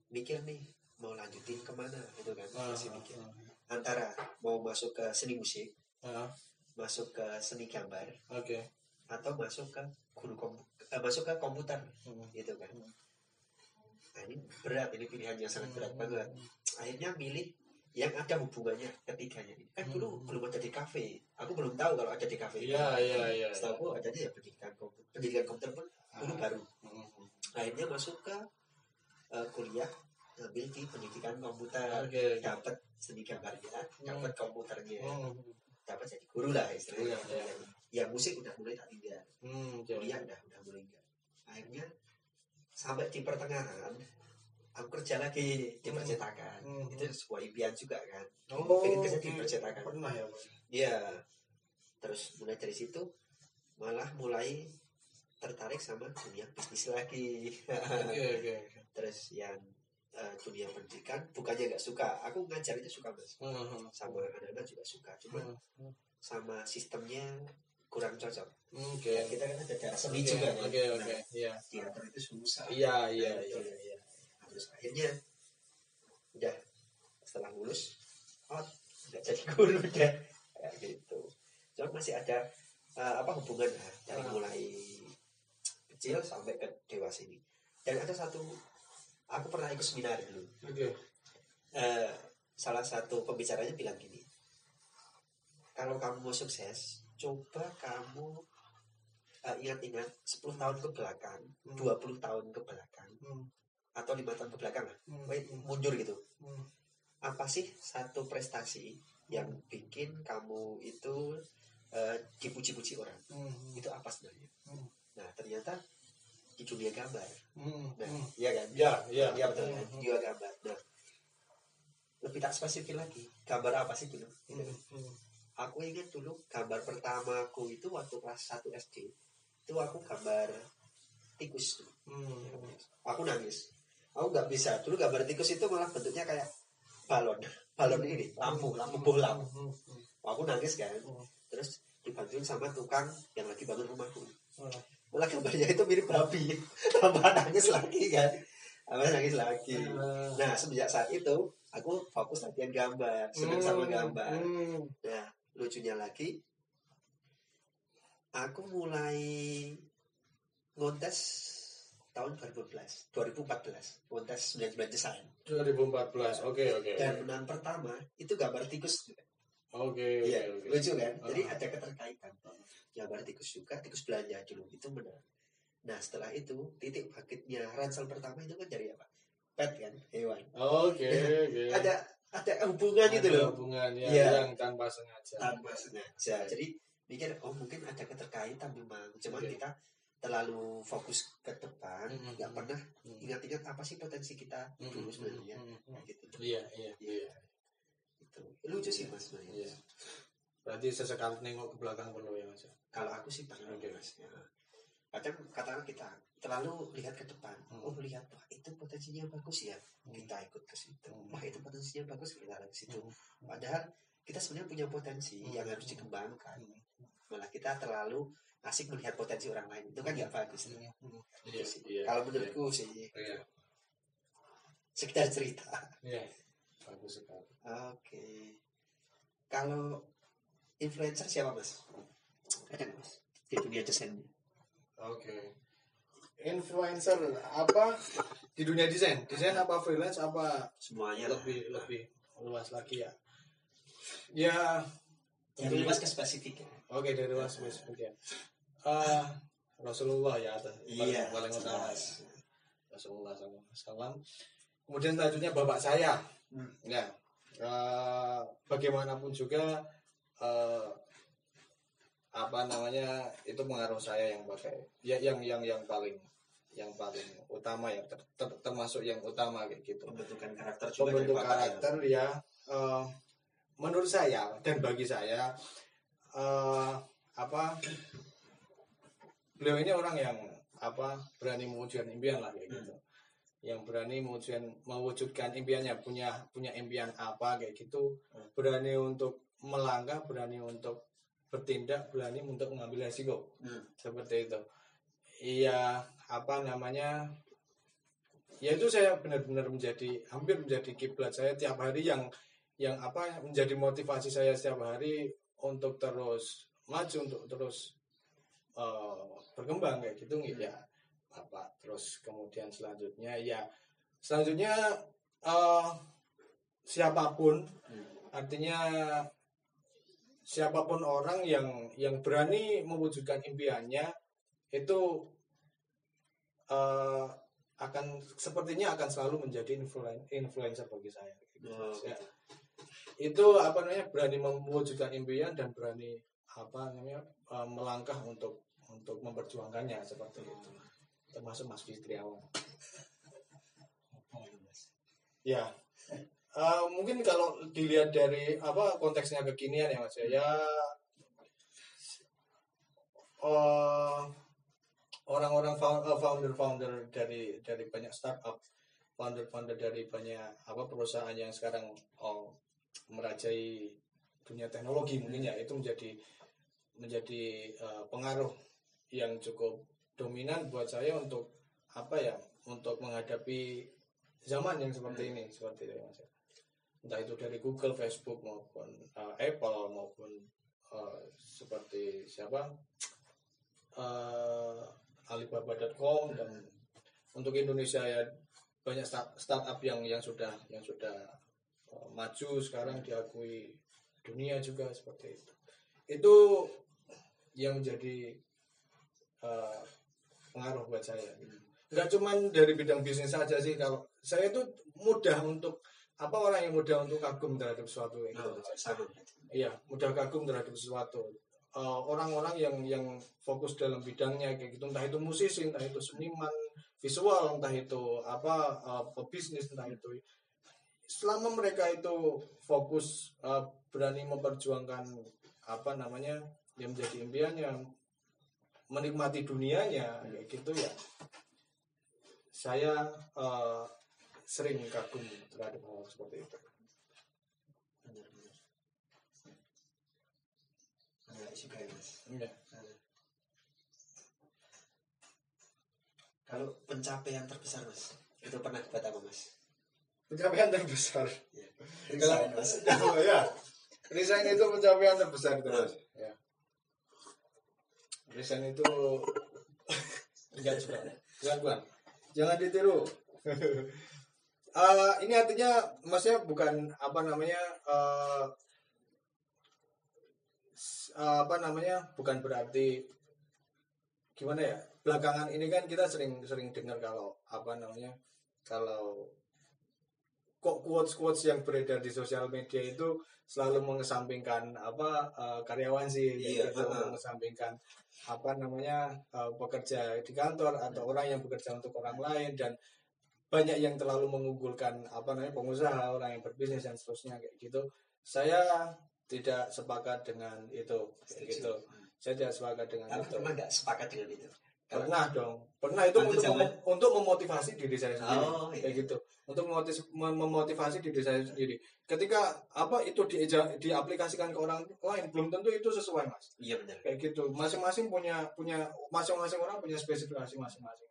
mikir nih mau lanjutin ke mana gitu kan Ah, masih mikir ah, antara mau masuk ke seni musik ah. masuk ke seni gambar Oke. atau masuk ke guru kom eh, masuk ke komputer Hmm. gitu kan Hmm. nah ini berat ini pilihan yang sangat berat Hmm. banget akhirnya milih yang ada hubungannya ketiganya ini kan dulu Hmm. belum ada di kafe aku belum tahu kalau ada di kafe Iya iya iya. setahu aku adanya ya pendidikan komputer pendidikan komputer pun dulu Ah. baru Hmm. akhirnya masuk ke eh, kuliah ngambil di pendidikan komputer Oke. dapat seni gambarnya dapat komputernya Hmm. dapat jadi guru lah istilahnya Iya, iya. ya musik udah mulai tak tinggal Hmm. kuliah udah udah mulai enggak akhirnya sampai di pertengahan aku kerja lagi di Hmm. percetakan Hmm. itu sebuah impian juga kan Oh, pengen kerja di percetakan Pernah ya, iya terus mulai dari situ malah mulai tertarik sama dunia bisnis lagi oke oke. Terus yang eh, dunia pendidikan bukannya nggak suka aku ngajar itu suka mas Hmm. sama anak-anak juga suka cuma Hmm. sama sistemnya kurang cocok Oke. kita kan ada darah seni Oke, juga kan? Oke Nah, oke. Iya. teater itu susah Iya iya iya iya. Nah, terus akhirnya udah setelah lulus oh nggak jadi guru udah kayak gitu cuma masih ada eh, apa hubungan lah dari Ah. mulai kecil sampai ke dewasa ini dan ada satu aku pernah ikut seminar dulu Oke. Eh, salah satu pembicaranya bilang gini kalau kamu mau sukses coba kamu eh, ingat-ingat 10 tahun ke belakang Hmm. 20 tahun ke belakang Hmm. atau lima tahun ke belakang lah Hmm. Wait, mundur gitu Hmm. apa sih satu prestasi yang bikin kamu itu eh, dipuji-puji orang Hmm. itu apa sebenarnya Hmm. nah ternyata di dunia gambar Hmm. nah Hmm. iya kan Ya ya. iya betul kan Hmm. di dunia gambar nah lebih tak spesifik lagi gambar apa sih dulu Gitu kan. Hmm. aku ingat dulu gambar pertamaku itu waktu kelas 1 SD itu aku gambar tikus tuh. Hmm. aku nangis aku nggak bisa dulu gambar tikus itu malah bentuknya kayak balon *laughs* balon ini lampu lampu bola Hmm. aku nangis kan Hmm. terus dibantuin sama tukang yang lagi bangun rumahku Hmm. malah gambarnya itu mirip babi tambah nangis lagi kan tambah nangis lagi Hmm. nah semenjak saat itu aku fokus latihan gambar senang sama gambar Hmm. nah lucunya lagi aku mulai ngontes tahun 2014 2014 ngontes 99 desain 2014. Oke oke. dan menang pertama itu gambar tikus juga. Oke oke Iya, oke. lucu kan? Jadi Ah. ada keterkaitan. Gambar tikus juga, tikus belanja dulu itu menang. Nah setelah itu titik bangkitnya ransel pertama itu kan dari apa? Pet kan, hewan. Oke *laughs* oke. Ada ada hubungan itu Ada loh hubungan ya, Iya. yang tanpa sengaja. tanpa sengaja. Jadi mikir oh mungkin ada keterkaitan memang. Cuman Oke. kita terlalu fokus ke depan, nggak pernah Hmm. ingat-ingat apa sih potensi kita dulu sebenarnya. Hmm. Kayak gitu. Iya iya Iya. Itu lucu sih mas sebenarnya. Iya. berarti sesekali nengok ke belakang perlu ya mas Kalau aku sih pernah Oke. mas. Ya. Kadang katakan kita terlalu lihat ke depan. Hmm. Oh lihat wah itu potensinya bagus ya. Hmm. Kita ikut ke situ. Hmm. Wah itu potensinya bagus kita ke situ. Hmm. Padahal kita sebenarnya punya potensi Hmm. yang harus dikembangkan. Hmm. Malah kita terlalu asik melihat potensi orang lain. Itu kan nggak bagus. Hmm. Itu Iya, sih. iya, Kalau menurutku sih iya sekedar cerita. iya bagus sekali Oke. Kalau influencer siapa mas? Ada nggak, mas di dunia desain? Oke. Influencer apa di dunia desain? Desain apa freelance apa Semuanya lah. lebih lebih luas lagi ya? Ya. Dari luas ke spesifik ya. Oke dari luas spesifik ya. Eh, Rasulullah ya atas Iya. paling utama. Rasulullah SAW. Kemudian selanjutnya bapak saya. Hmm. Ya. Eh, bagaimanapun juga eh, apa namanya itu pengaruh saya yang pakai ya yang yang yang paling yang paling utama ya ter- ter- termasuk yang utama kayak gitu Pembentukan karakter juga pembentuk ya. karakter ya eh, menurut saya dan bagi saya eh, apa beliau ini orang yang apa berani mewujudkan impian lah kayak gitu yang berani mewujudkan mewujudkan impiannya punya punya impian apa kayak gitu Hmm. berani untuk melangkah berani untuk bertindak berani untuk mengambil resiko Hmm. seperti itu iya apa namanya ya itu saya benar-benar menjadi hampir menjadi kiblat saya tiap hari yang yang apa menjadi motivasi saya setiap hari untuk terus maju untuk terus eh, berkembang kayak gitu ya bapak terus kemudian selanjutnya ya selanjutnya eh, siapa pun Hmm. artinya siapa pun orang yang yang berani mewujudkan impiannya itu eh, akan sepertinya akan selalu menjadi influen- influencer bagi saya. Oh, Ya. Itu apa namanya berani mewujudkan impian dan berani apa namanya eh, melangkah untuk untuk memperjuangkannya seperti itu. Termasuk Mas Fitriawan. *laughs* Ya, *laughs* Eh, mungkin kalau dilihat dari apa konteksnya kekinian ya mas ya, eh, orang-orang eh, founder-founder dari dari banyak startup, founder-founder dari banyak apa perusahaan yang sekarang oh, merajai dunia teknologi mungkin ya itu menjadi menjadi eh, pengaruh yang cukup dominan buat saya untuk apa ya untuk menghadapi zaman yang seperti ini seperti itu ya mas ya entah itu dari Google, Facebook maupun uh, Apple maupun uh, seperti siapa? Uh, Alibaba.com dan untuk Indonesia ya banyak start- startup yang yang sudah yang sudah uh, maju sekarang diakui dunia juga seperti itu. Itu yang menjadi uh, pengaruh buat saya. Nggak cuman dari bidang bisnis saja sih kalau saya itu mudah untuk apa orang yang mudah untuk kagum terhadap sesuatu gitu. Oh, sama. Iya, mudah kagum terhadap sesuatu. Eh, Orang-orang yang yang fokus dalam bidangnya kayak gitu, entah itu musisi, entah itu seniman visual, entah itu apa eh, pebisnis, entah itu selama mereka itu fokus eh, berani memperjuangkan apa namanya yang menjadi impiannya menikmati dunianya kayak gitu ya saya eh, sering kagum terhadap hal seperti itu juga ya mas. Iya. Kalau pencapaian terbesar mas, itu pernah buat apa mas? pencapaian terbesar Ya. Resign, mas. oh, ya resign itu pencapaian terbesar itu Mas. ya resign itu enggak juga *laughs* jangan bukan jangan ditiru *laughs* Eh, ini artinya maksudnya bukan apa namanya s- eh, apa namanya bukan berarti gimana ya belakangan ini kan kita sering sering dengar kalau apa namanya kalau kok quotes quotes yang beredar di sosial media itu selalu mengesampingkan apa eh, karyawan sih Iya, gitu, heeh. mengesampingkan apa namanya eh, pekerja di kantor atau orang yang bekerja untuk orang lain dan banyak yang terlalu mengunggulkan apa namanya pengusaha orang yang berbisnis dan seterusnya kayak gitu. Saya tidak sepakat dengan itu kayak gitu. Saya tidak sepakat dengan Kamu itu. nggak sepakat dengan itu? Pernah dong. Pernah itu untuk memo- untuk memotivasi diri saya sendiri Oh, iya. kayak gitu. Untuk mem- memotivasi diri saya sendiri. Ketika apa itu dieja- diaplikasikan ke orang lain belum tentu itu sesuai mas. Iya benar. kayak gitu. Masing-masing punya punya masing-masing orang punya spesifikasi masing-masing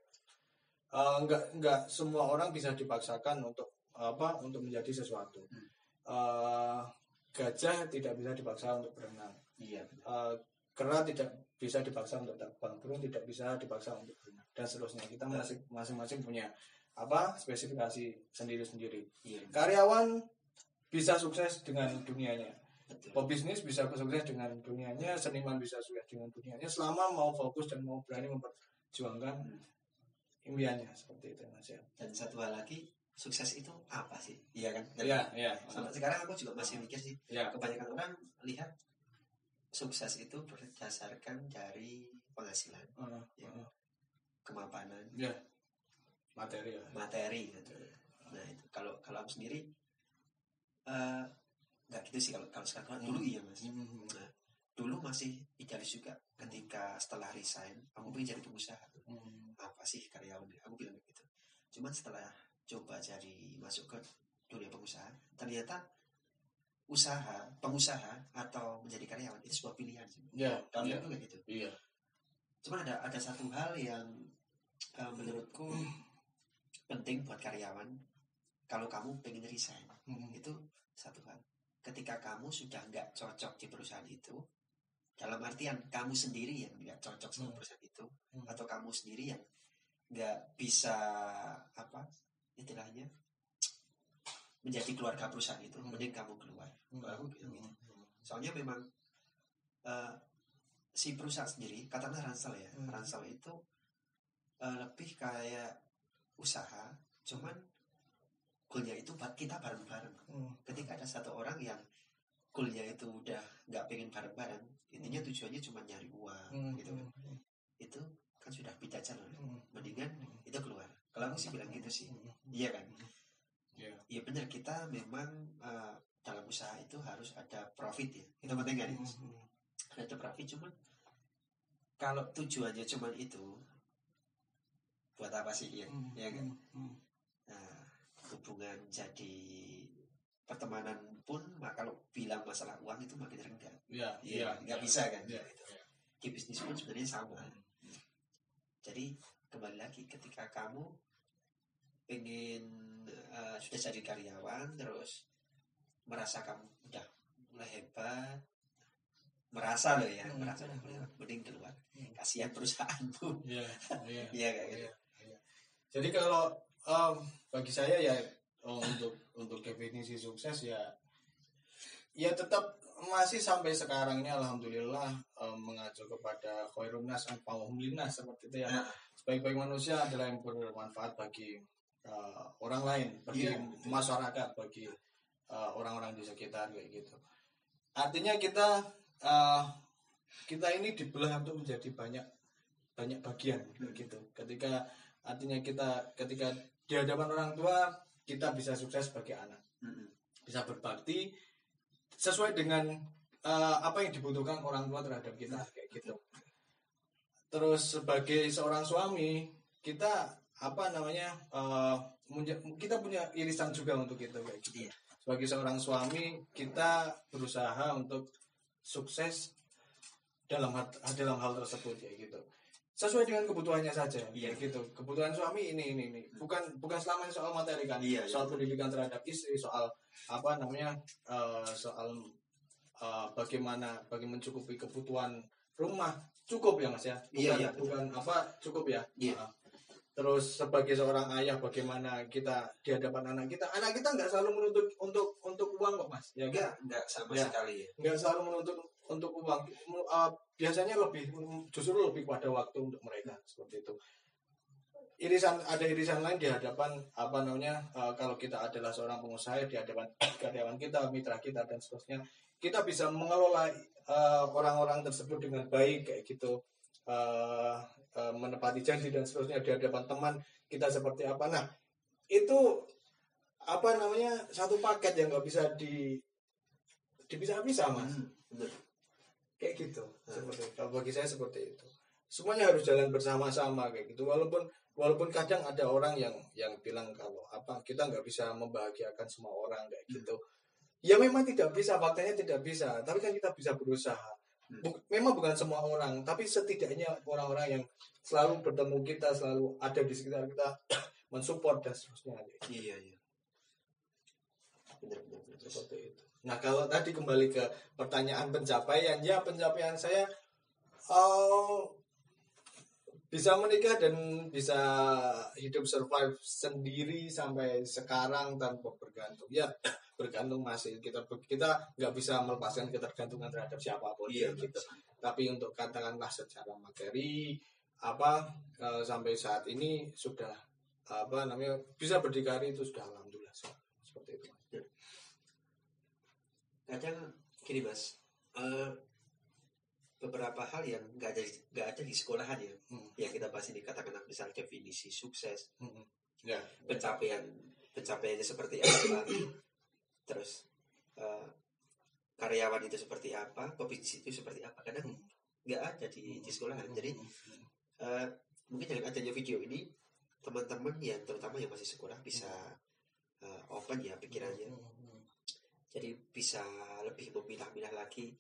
Eh, nggak nggak semua orang bisa dipaksakan untuk apa untuk menjadi sesuatu. Hmm. Eh, gajah tidak bisa dipaksa untuk berenang. Iya. Eh, kera tidak bisa dipaksa untuk terbang burung tidak bisa dipaksa untuk berenang. Dan seterusnya. Kita masing masing-masing punya apa spesifikasi sendiri-sendiri. Iya karyawan bisa sukses dengan dunianya. Betul. pebisnis bisa sukses dengan dunianya, seniman bisa sukses dengan dunianya. Selama mau fokus dan mau berani memperjuangkan impiannya seperti itu Mas ya. Dan satu hal lagi, sukses itu apa sih? Iya kan? Dan Iya, iya. Sampai sekarang aku juga masih mikir sih. Ya. Kebanyakan orang lihat sukses itu berdasarkan dari penghasilan, Heeh, Ya. heeh. kemapanan, Ya. Materi ya. materi gitu. Nah itu kalau kalau aku sendiri eh, nggak gitu sih kalau kalau sekarang dulu iya mas. Mhm. Nah, dulu masih idealis juga ketika setelah resign aku pengen jadi pengusaha Mhm. Apa sih karyawan aku bilang gitu cuman setelah coba cari masuk ke dunia pengusaha ternyata usaha pengusaha atau menjadi karyawan itu sebuah pilihan sih Ya, kalau iya. kayak gitu Iya. cuman ada ada satu hal yang eh, menurutku *clears throat* penting buat karyawan kalau kamu pengen resign Mhm. itu satu hal ketika kamu sudah nggak cocok di perusahaan itu dalam artian kamu sendiri yang nggak cocok sama Hmm. perusahaan itu Hmm. atau kamu sendiri yang nggak bisa apa istilahnya menjadi keluarga perusahaan itu Hmm. mending kamu keluar Kalau aku bilang gitu. Mhm. soalnya memang eh, si perusahaan sendiri katakanlah ransel ya Hmm. ransel itu eh, lebih kayak usaha cuman goalnya itu buat kita bareng-bareng Mhm. ketika ada satu orang yang goalnya itu udah nggak pengen bareng-bareng intinya tujuannya cuma nyari uang Mhm. gitu kan itu kan sudah beda jalur Mhm. mendingan itu keluar kalau aku sih bilang gitu sih Mhm. iya kan Iya. iya benar kita memang eh, dalam usaha itu harus ada profit ya itu penting kan Mas? Mhm. ada profit cuman kalau tujuannya cuman itu buat apa sih ya Mhm. ya kan Mhm. nah, hubungan jadi pertemanan pun mak- kalau bilang masalah uang itu makin rendah Iya, Iya, iya. nggak iya. bisa kan Iya, Gitu. iya. di bisnis pun sebenarnya sama jadi kembali lagi ketika kamu pengen eh, sudah jadi karyawan terus merasa kamu udah mulai hebat merasa loh ya Hmm. merasa udah mulai hebat, mending keluar Hmm. kasihan perusahaanmu Iya, iya. *laughs* iya kayak gitu Iya, iya. Jadi kalau em, bagi saya ya oh, untuk untuk definisi sukses ya ya tetap masih sampai sekarang ini alhamdulillah em, mengacu kepada khairun nas linnas seperti itu ya. Nah. Sebaik-baik manusia adalah yang bermanfaat bagi eh, orang lain, bagi Iya, betul. masyarakat, bagi eh, orang-orang di sekitar kayak gitu. Artinya kita eh, kita ini dibelah untuk menjadi banyak banyak bagian kayak gitu. Ketika artinya kita ketika di hadapan orang tua kita bisa sukses sebagai anak, Mm-mm. bisa berbakti sesuai dengan eh, apa yang dibutuhkan orang tua terhadap kita kayak gitu. Terus sebagai seorang suami kita apa namanya munja- kita punya irisan juga untuk itu kayak gitu. Iya. Sebagai seorang suami kita berusaha untuk sukses dalam hal, dalam hal tersebut kayak gitu sesuai dengan kebutuhannya saja Iya. gitu kebutuhan suami ini ini ini bukan bukan selamanya soal materi kan Iya, soal iya. pendidikan terhadap istri soal apa namanya eh, soal eh, bagaimana bagi mencukupi kebutuhan rumah cukup ya mas ya bukan Iya, iya, betul. bukan apa cukup ya Iya. Ah. terus sebagai seorang ayah bagaimana kita di hadapan anak kita anak kita nggak selalu menuntut untuk untuk uang kok mas ya enggak enggak sama Ya. sekali ya nggak selalu menuntut untuk uang uh, biasanya lebih justru lebih pada waktu untuk mereka seperti itu. Irisan ada irisan lain di hadapan apa namanya uh, kalau kita adalah seorang pengusaha di hadapan *coughs* karyawan kita mitra kita dan seterusnya kita bisa mengelola uh, orang-orang tersebut dengan baik kayak gitu. Uh, uh, menepati janji dan seterusnya di hadapan teman kita seperti apa. Nah itu apa namanya satu paket yang nggak bisa di dipisah-pisah mas. Hmm. Kayak gitu Hmm. seperti kalau bagi saya seperti itu semuanya harus jalan bersama-sama kayak gitu walaupun walaupun kadang ada orang yang yang bilang kalau apa kita nggak bisa membahagiakan semua orang kayak Hmm. gitu ya memang tidak bisa faktanya tidak bisa tapi kan kita bisa berusaha Hmm. Bu- memang bukan semua orang tapi setidaknya orang-orang yang selalu bertemu kita selalu ada di sekitar kita *clears throat* mensupport dan seterusnya gitu. Iya, iya. Seperti itu. Nah kalau tadi kembali ke pertanyaan pencapaian, ya pencapaian saya eh, bisa menikah dan bisa hidup survive sendiri sampai sekarang tanpa bergantung. Ya *clears throat* bergantung masih kita kita nggak bisa melepaskan ketergantungan terhadap siapa pun Iya, ya, gitu. Tapi untuk katakanlah secara materi apa eh, sampai saat ini sudah apa namanya bisa berdikari itu sudah alhamdulillah seperti itu. Kadang gini mas eh, beberapa hal yang nggak ada nggak ada di sekolahan ya. Hmm. yang kita bahas ini katakanlah misal definisi sukses. Hmm. Ya. pencapaian pencapaiannya seperti apa. Terus eh, karyawan itu seperti apa pebisnis itu seperti apa. Kadang nggak ada di di sekolahan. Jadi eh, mungkin dengan adanya video ini teman-teman yang terutama yang masih sekolah bisa eh, open ya pikirannya jadi bisa lebih memilah-milah lagi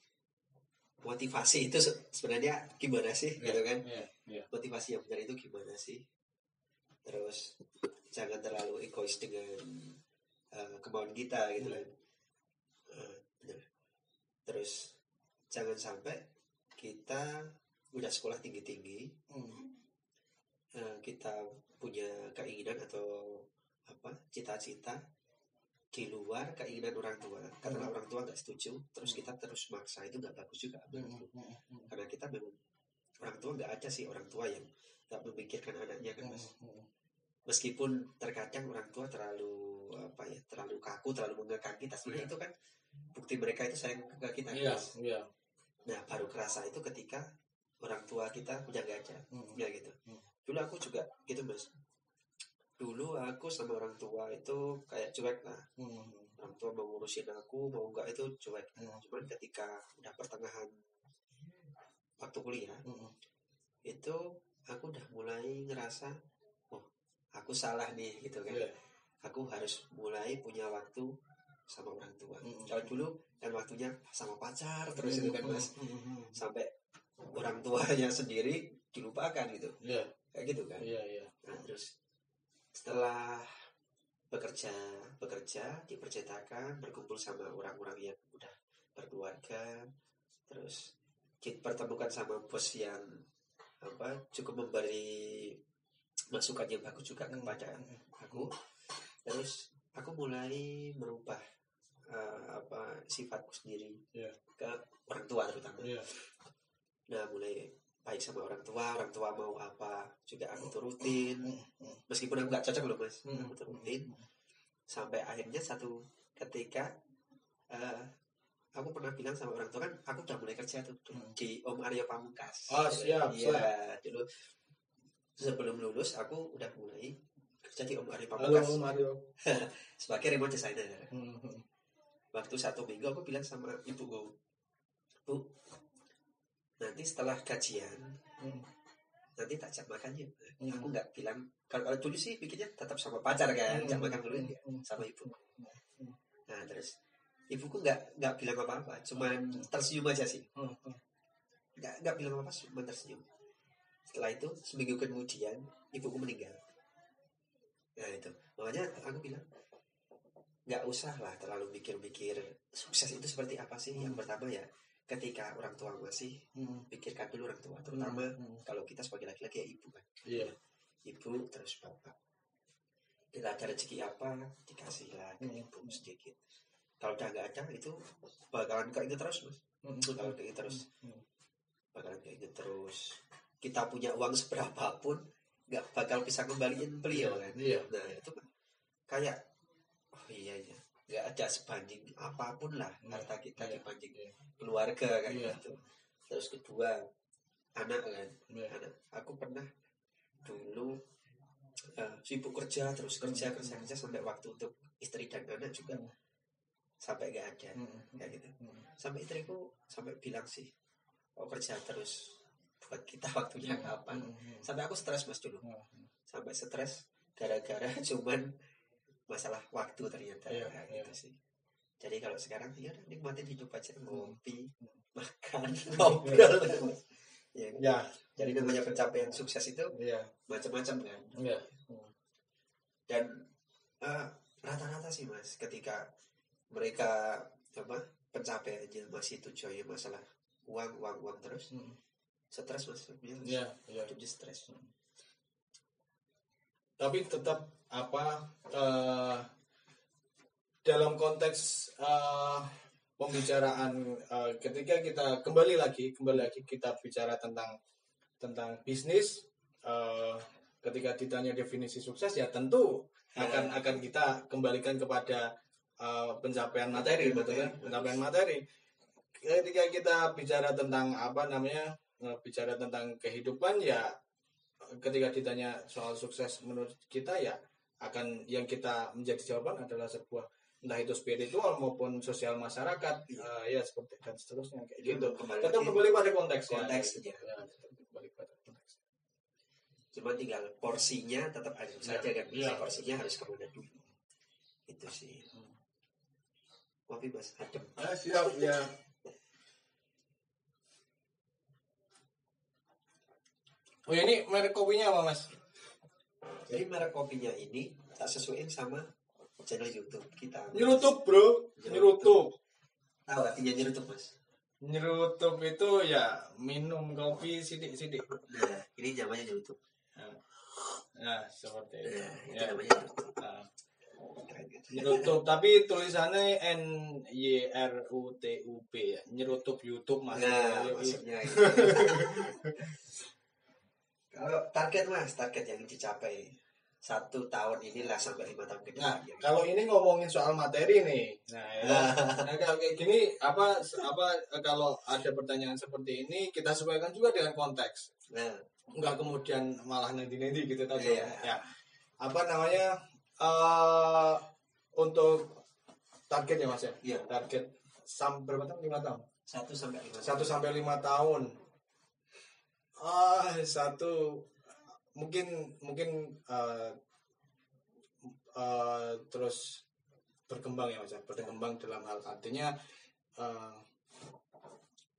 motivasi itu se- sebenarnya gimana sih Ya. gitu kan Ya, ya. motivasi yang benar itu gimana sih terus jangan terlalu egois dengan eh, kemauan kita gitu kan Eh, benar. terus jangan sampai kita udah sekolah tinggi-tinggi Hmm. eh, kita punya keinginan atau apa cita-cita di luar keinginan orang tua. Karena orang tua nggak setuju terus kita terus maksa itu nggak bagus juga. Menurutku. karena kita memang orang tua nggak ada sih orang tua yang nggak memikirkan anaknya kan mas. Meskipun terkadang orang tua terlalu apa ya terlalu kaku terlalu mengekang kita. Sebenarnya itu kan bukti mereka itu sayang ke kita Iya, Mas. iya. nah baru kerasa itu ketika orang tua kita udah nggak ada Hmm. ya gitu. Hmm. dulu aku juga gitu mas dulu aku sama orang tua itu kayak cuek lah Hmm. orang tua mau ngurusin aku mau enggak itu cuek Hmm. cuman ketika udah pertengahan waktu kuliah Hmm. itu aku udah mulai ngerasa oh aku salah nih gitu kan Iya. aku harus mulai punya waktu sama orang tua Mm. kalau dulu kan waktunya sama pacar terus itu kan mas Hmm. sampai orang tuanya sendiri dilupakan gitu Iya, kayak gitu kan iya, iya. nah terus setelah bekerja bekerja dipercetakan berkumpul sama orang-orang yang udah berkeluarga terus dipertemukan sama bos yang apa cukup memberi masukan yang bagus juga kepada aku terus aku mulai merubah eh, apa sifatku sendiri Iya. ke orang tua terutama Iya. nah mulai baik sama orang tua orang tua mau apa juga aku turutin. Meskipun aku nggak cocok loh mas. Hmm. aku turutin. sampai akhirnya satu ketika eh, aku pernah bilang sama orang tua kan aku udah mulai kerja tuh Hmm. di Om Aryo Pamungkas. Oh, siap, iya dulu. Sebelum lulus aku udah mulai kerja di Om Aryo Halo Pamungkas. Mario. *laughs* sebagai remote designer. Hmm. waktu satu minggu aku bilang sama ibuku bu nanti setelah gajian Hmm. nanti tak ajak makan yuk Hmm. aku nggak bilang kalau, kalau dulu sih pikirnya tetap sama pacar kan ajak makan dulu ya Hmm. sama ibu. Nah terus ibuku nggak nggak bilang apa apa cuman tersenyum aja sih. Hmm. Hmm. nggak nggak bilang apa apa cuma tersenyum. Setelah itu seminggu kemudian ibuku meninggal. Nah itu. Makanya aku bilang nggak usah lah terlalu mikir-mikir sukses itu seperti apa sih. Yang pertama ya ketika orang tua masih Hmm. pikirkan dulu orang tua terutama Hmm. kalau kita sebagai laki-laki ya ibu kan Iya. ibu terus bapak kita ada rezeki apa dikasih lah ke Hmm. ibu sedikit kalau udah nggak ada itu bakalan keinget terus mas Hmm. bakalan keinget terus Hmm. bakalan keinget terus kita punya uang seberapa pun nggak bakal bisa kembaliin beliau kan Iya. nah itu kan kayak oh iya iya nggak ada sebanding apa pun lah harta kita iya, dibanding keluarga kan Iya. gitu terus kedua anak kan Iya. anak aku pernah dulu eh, sibuk kerja terus kerja Hmm. kerja kerja sampai waktu untuk istri dan anak juga Hmm. sampai gak ada Hmm. kayak gitu sampai istriku sampai bilang sih oh kerja terus buat kita waktunya kapan sampai aku stres mas dulu sampai stres gara-gara *laughs* cuman masalah waktu ternyata Iya, Kayak iya. gitu sih jadi kalau sekarang ya udah, nikmatin hidup aja ngopi Hmm. makan *laughs* ngobrol *laughs* ya? Ya, jadi namanya pencapaian sukses itu iya, macam-macam kan iya. dan eh, rata-rata sih mas ketika mereka apa pencapaiannya masih tujuannya masalah uang uang uang terus Hmm. stres mas Ya, hidupnya stres Tapi tetap apa eh, dalam konteks eh, pembicaraan eh, ketika kita kembali lagi kembali lagi kita bicara tentang tentang bisnis eh, ketika ditanya definisi sukses ya tentu akan akan kita kembalikan kepada eh, pencapaian materi betul kan? Pencapaian materi. Ketika kita bicara tentang apa namanya bicara tentang kehidupan ya ketika ditanya soal sukses menurut kita ya akan yang kita menjadi jawaban adalah sebuah entah itu spiritual maupun sosial masyarakat eh, ya seperti dan seterusnya kayak gitu. kembali tetap lagi, kembali pada konteks Konteks, ya, ya. Ya, tetap kembali pada konteks. Cuma tinggal porsinya tetap ada saja kan? Iya. porsinya harus ke mana dulu. Itu sih. Kopi mas. Adem. Ah, siap ya. Oh ini merek kopinya apa mas jadi merek kopinya ini tak sesuaiin sama channel YouTube kita. Nyerutup bro. Nyerutup. Tahu artinya nyerutup mas? Nyerutup itu ya minum kopi sidik-sidik. Nah ini namanya nyerutup. Nah seperti itu. Nah itu ya. namanya nyerutup. Nah. Keren kan? nyerutup tapi tulisannya N Y R U T U P ya. Nyerutup YouTube mas. Nah, maksudnya *laughs* itu. Kalau target mas, target yang dicapai satu tahun inilah sampai lima tahun ke nah depan. ya. kalau ini ngomongin soal materi nih nah ya. Nah, kalau kayak gini apa apa kalau ada pertanyaan seperti ini kita sesuaikan juga dengan konteks. Nah, nggak kemudian malah nanti nanti gitu tadi Iya. ya. Apa namanya eh untuk target ya mas ya? Iya. target sam berapa tahun? Lima tahun? Satu sampai lima satu sampai lima tahun ah satu. Mungkin mungkin eh, eh, terus berkembang ya mas ya. Berkembang dalam hal. Artinya eh,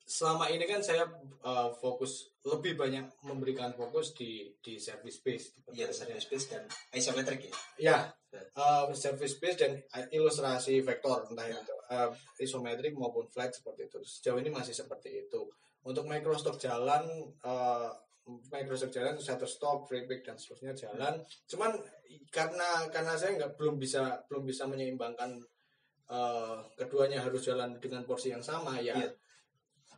selama ini kan saya eh, fokus lebih banyak memberikan fokus di di service base Iya, service base dan isometric ya. ya eh, service base dan ilustrasi vektor entah itu eh, isometrik maupun flat seperti itu. Sejauh ini masih seperti itu untuk Microsoft jalan eh, Microsoft jalan Shutterstock, Freepik dan seterusnya jalan cuman karena karena saya nggak belum bisa belum bisa menyeimbangkan eh, keduanya harus jalan dengan porsi yang sama ya Iya.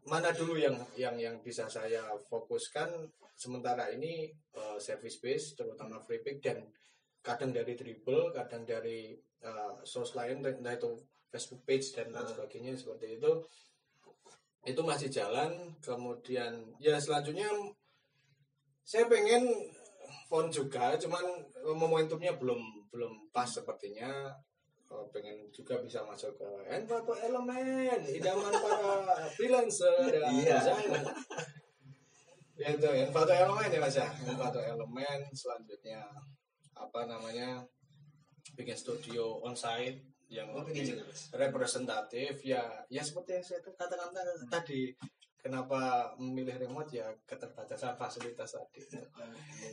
mana dulu yang yang yang bisa saya fokuskan sementara ini eh, service base terutama Freepik dan kadang dari dribble kadang dari eh, source lain entah itu Facebook page dan lain Hmm. sebagainya seperti itu itu masih jalan kemudian ya selanjutnya saya pengen font juga cuman momentumnya belum belum pas sepertinya. Eh, pengen juga bisa masuk ke Envato Elemen idaman para *laughs* freelancer dan Iya. desainer Ya, itu Envato Elemen ya mas ya? Envato Elemen selanjutnya apa namanya bikin studio onsite yang Oh, juga mas. representatif ya ya seperti yang saya katakan ta- tadi kenapa memilih remote ya keterbatasan fasilitas tadi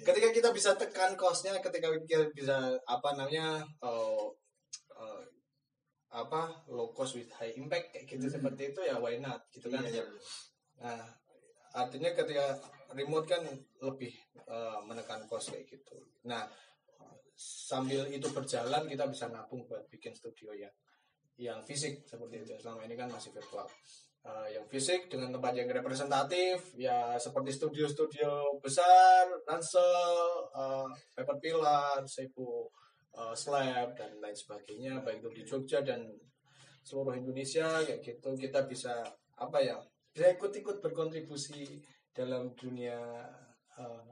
ketika kita bisa tekan costnya ketika kita bisa apa namanya eh, eh, apa low cost with high impact kayak gitu Hmm. seperti itu ya why not gitu kan Iya, iya. nah artinya ketika remote kan lebih eh, menekan cost kayak gitu nah sambil itu berjalan kita bisa nabung buat bikin studio yang yang fisik seperti itu. Selama ini kan masih virtual. Eh, yang fisik dengan tempat yang representatif ya seperti studio-studio besar Ransel, uh, Paper Pillar, Seibu uh, Slab dan lain sebagainya baik itu di Jogja dan seluruh Indonesia kayak gitu. Kita bisa apa ya bisa ikut-ikut berkontribusi dalam dunia uh,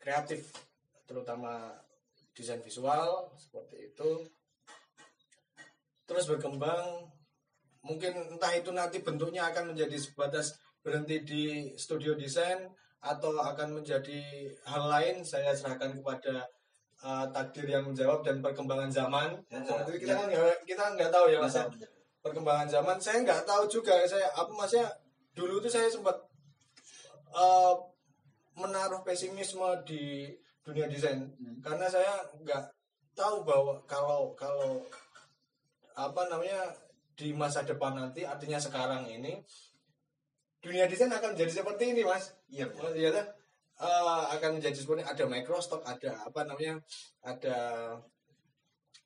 kreatif terutama desain visual seperti itu terus berkembang mungkin entah itu nanti bentuknya akan menjadi sebatas berhenti di studio desain atau akan menjadi hal lain saya serahkan kepada uh, takdir yang menjawab dan perkembangan zaman Ya, seperti itu ya. kita kan kita nggak tahu ya mas ya. Perkembangan zaman saya nggak tahu juga saya apa maksudnya dulu itu saya sempat uh, menaruh pesimisme di dunia desain Hmm. karena saya nggak tahu bahwa kalau kalau apa namanya di masa depan nanti artinya sekarang ini dunia desain akan menjadi seperti ini mas Iya, benar. Oh, iya kan? Eh, akan menjadi seperti ada Microsoft, ada apa namanya, ada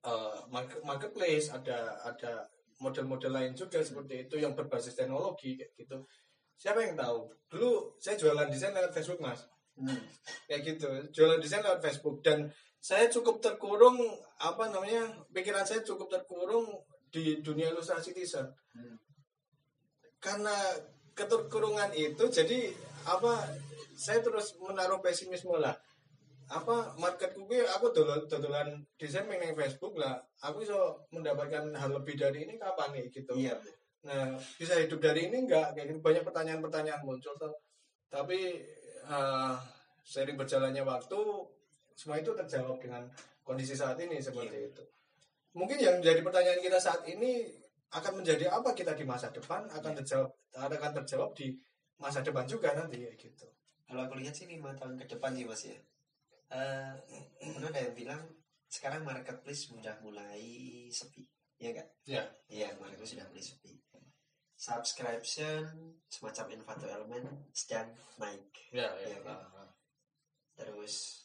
eh, market- marketplace, ada ada model-model lain juga seperti itu yang berbasis teknologi kayak gitu. Siapa yang tahu? Dulu saya jualan desain lewat Facebook mas, Hmm. kayak gitu. Jualan desain lewat Facebook. Dan saya cukup terkurung apa namanya, pikiran saya cukup terkurung di dunia ilustrasi desain Hmm. karena keterkurungan itu jadi apa saya terus menaruh pesimisme lah. Apa marketku ki aku dodolan dodolan desain main Facebook lah. Aku bisa mendapatkan hal lebih dari ini kapan nih gitu. Iya, nah bisa hidup dari ini enggak? Kayak gitu banyak pertanyaan-pertanyaan muncul tuh tapi eh, seiring berjalannya waktu semua itu terjawab dengan kondisi saat ini seperti itu mungkin yang menjadi pertanyaan kita saat ini akan menjadi apa kita di masa depan akan terjawab akan terjawab di masa depan juga nanti kayak gitu Kalau aku lihat sih lima tahun ke depan sih mas ya. Eh, pernah ada yang bilang sekarang marketplace sudah mulai sepi, ya enggak? ya Iya, marketplace sudah mulai sepi. Subscription semacam Envato Element sedang naik. ya Iya, kan? Terus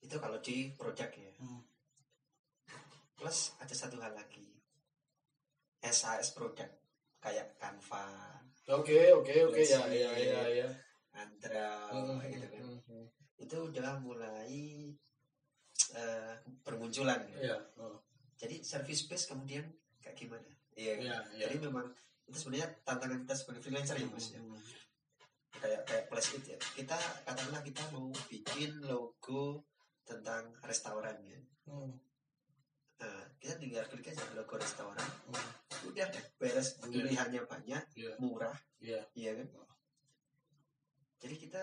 itu kalau di produk ya. Hmm. Plus ada satu hal lagi. SAS produk kayak Canva, oke oke oke ya ya ya ya Andra, Hmm, gitu kan. hmm, hmm. Itu udah mulai eh, bermunculan. ya. ya oh. Jadi service base kemudian kayak gimana? Iya. kan? ya ya Jadi memang itu sebenarnya tantangan kita sebagai freelancer ya mas ya. Hmm. Kayak kayak plus it ya. Kita katakanlah kita mau bikin logo tentang restoran ya. Hmm. Nah, kita tinggal klik aja logo restoran. Hmm. Udah deh beres. Iya. Pilihannya banyak, ya murah, ya iya kan? Jadi kita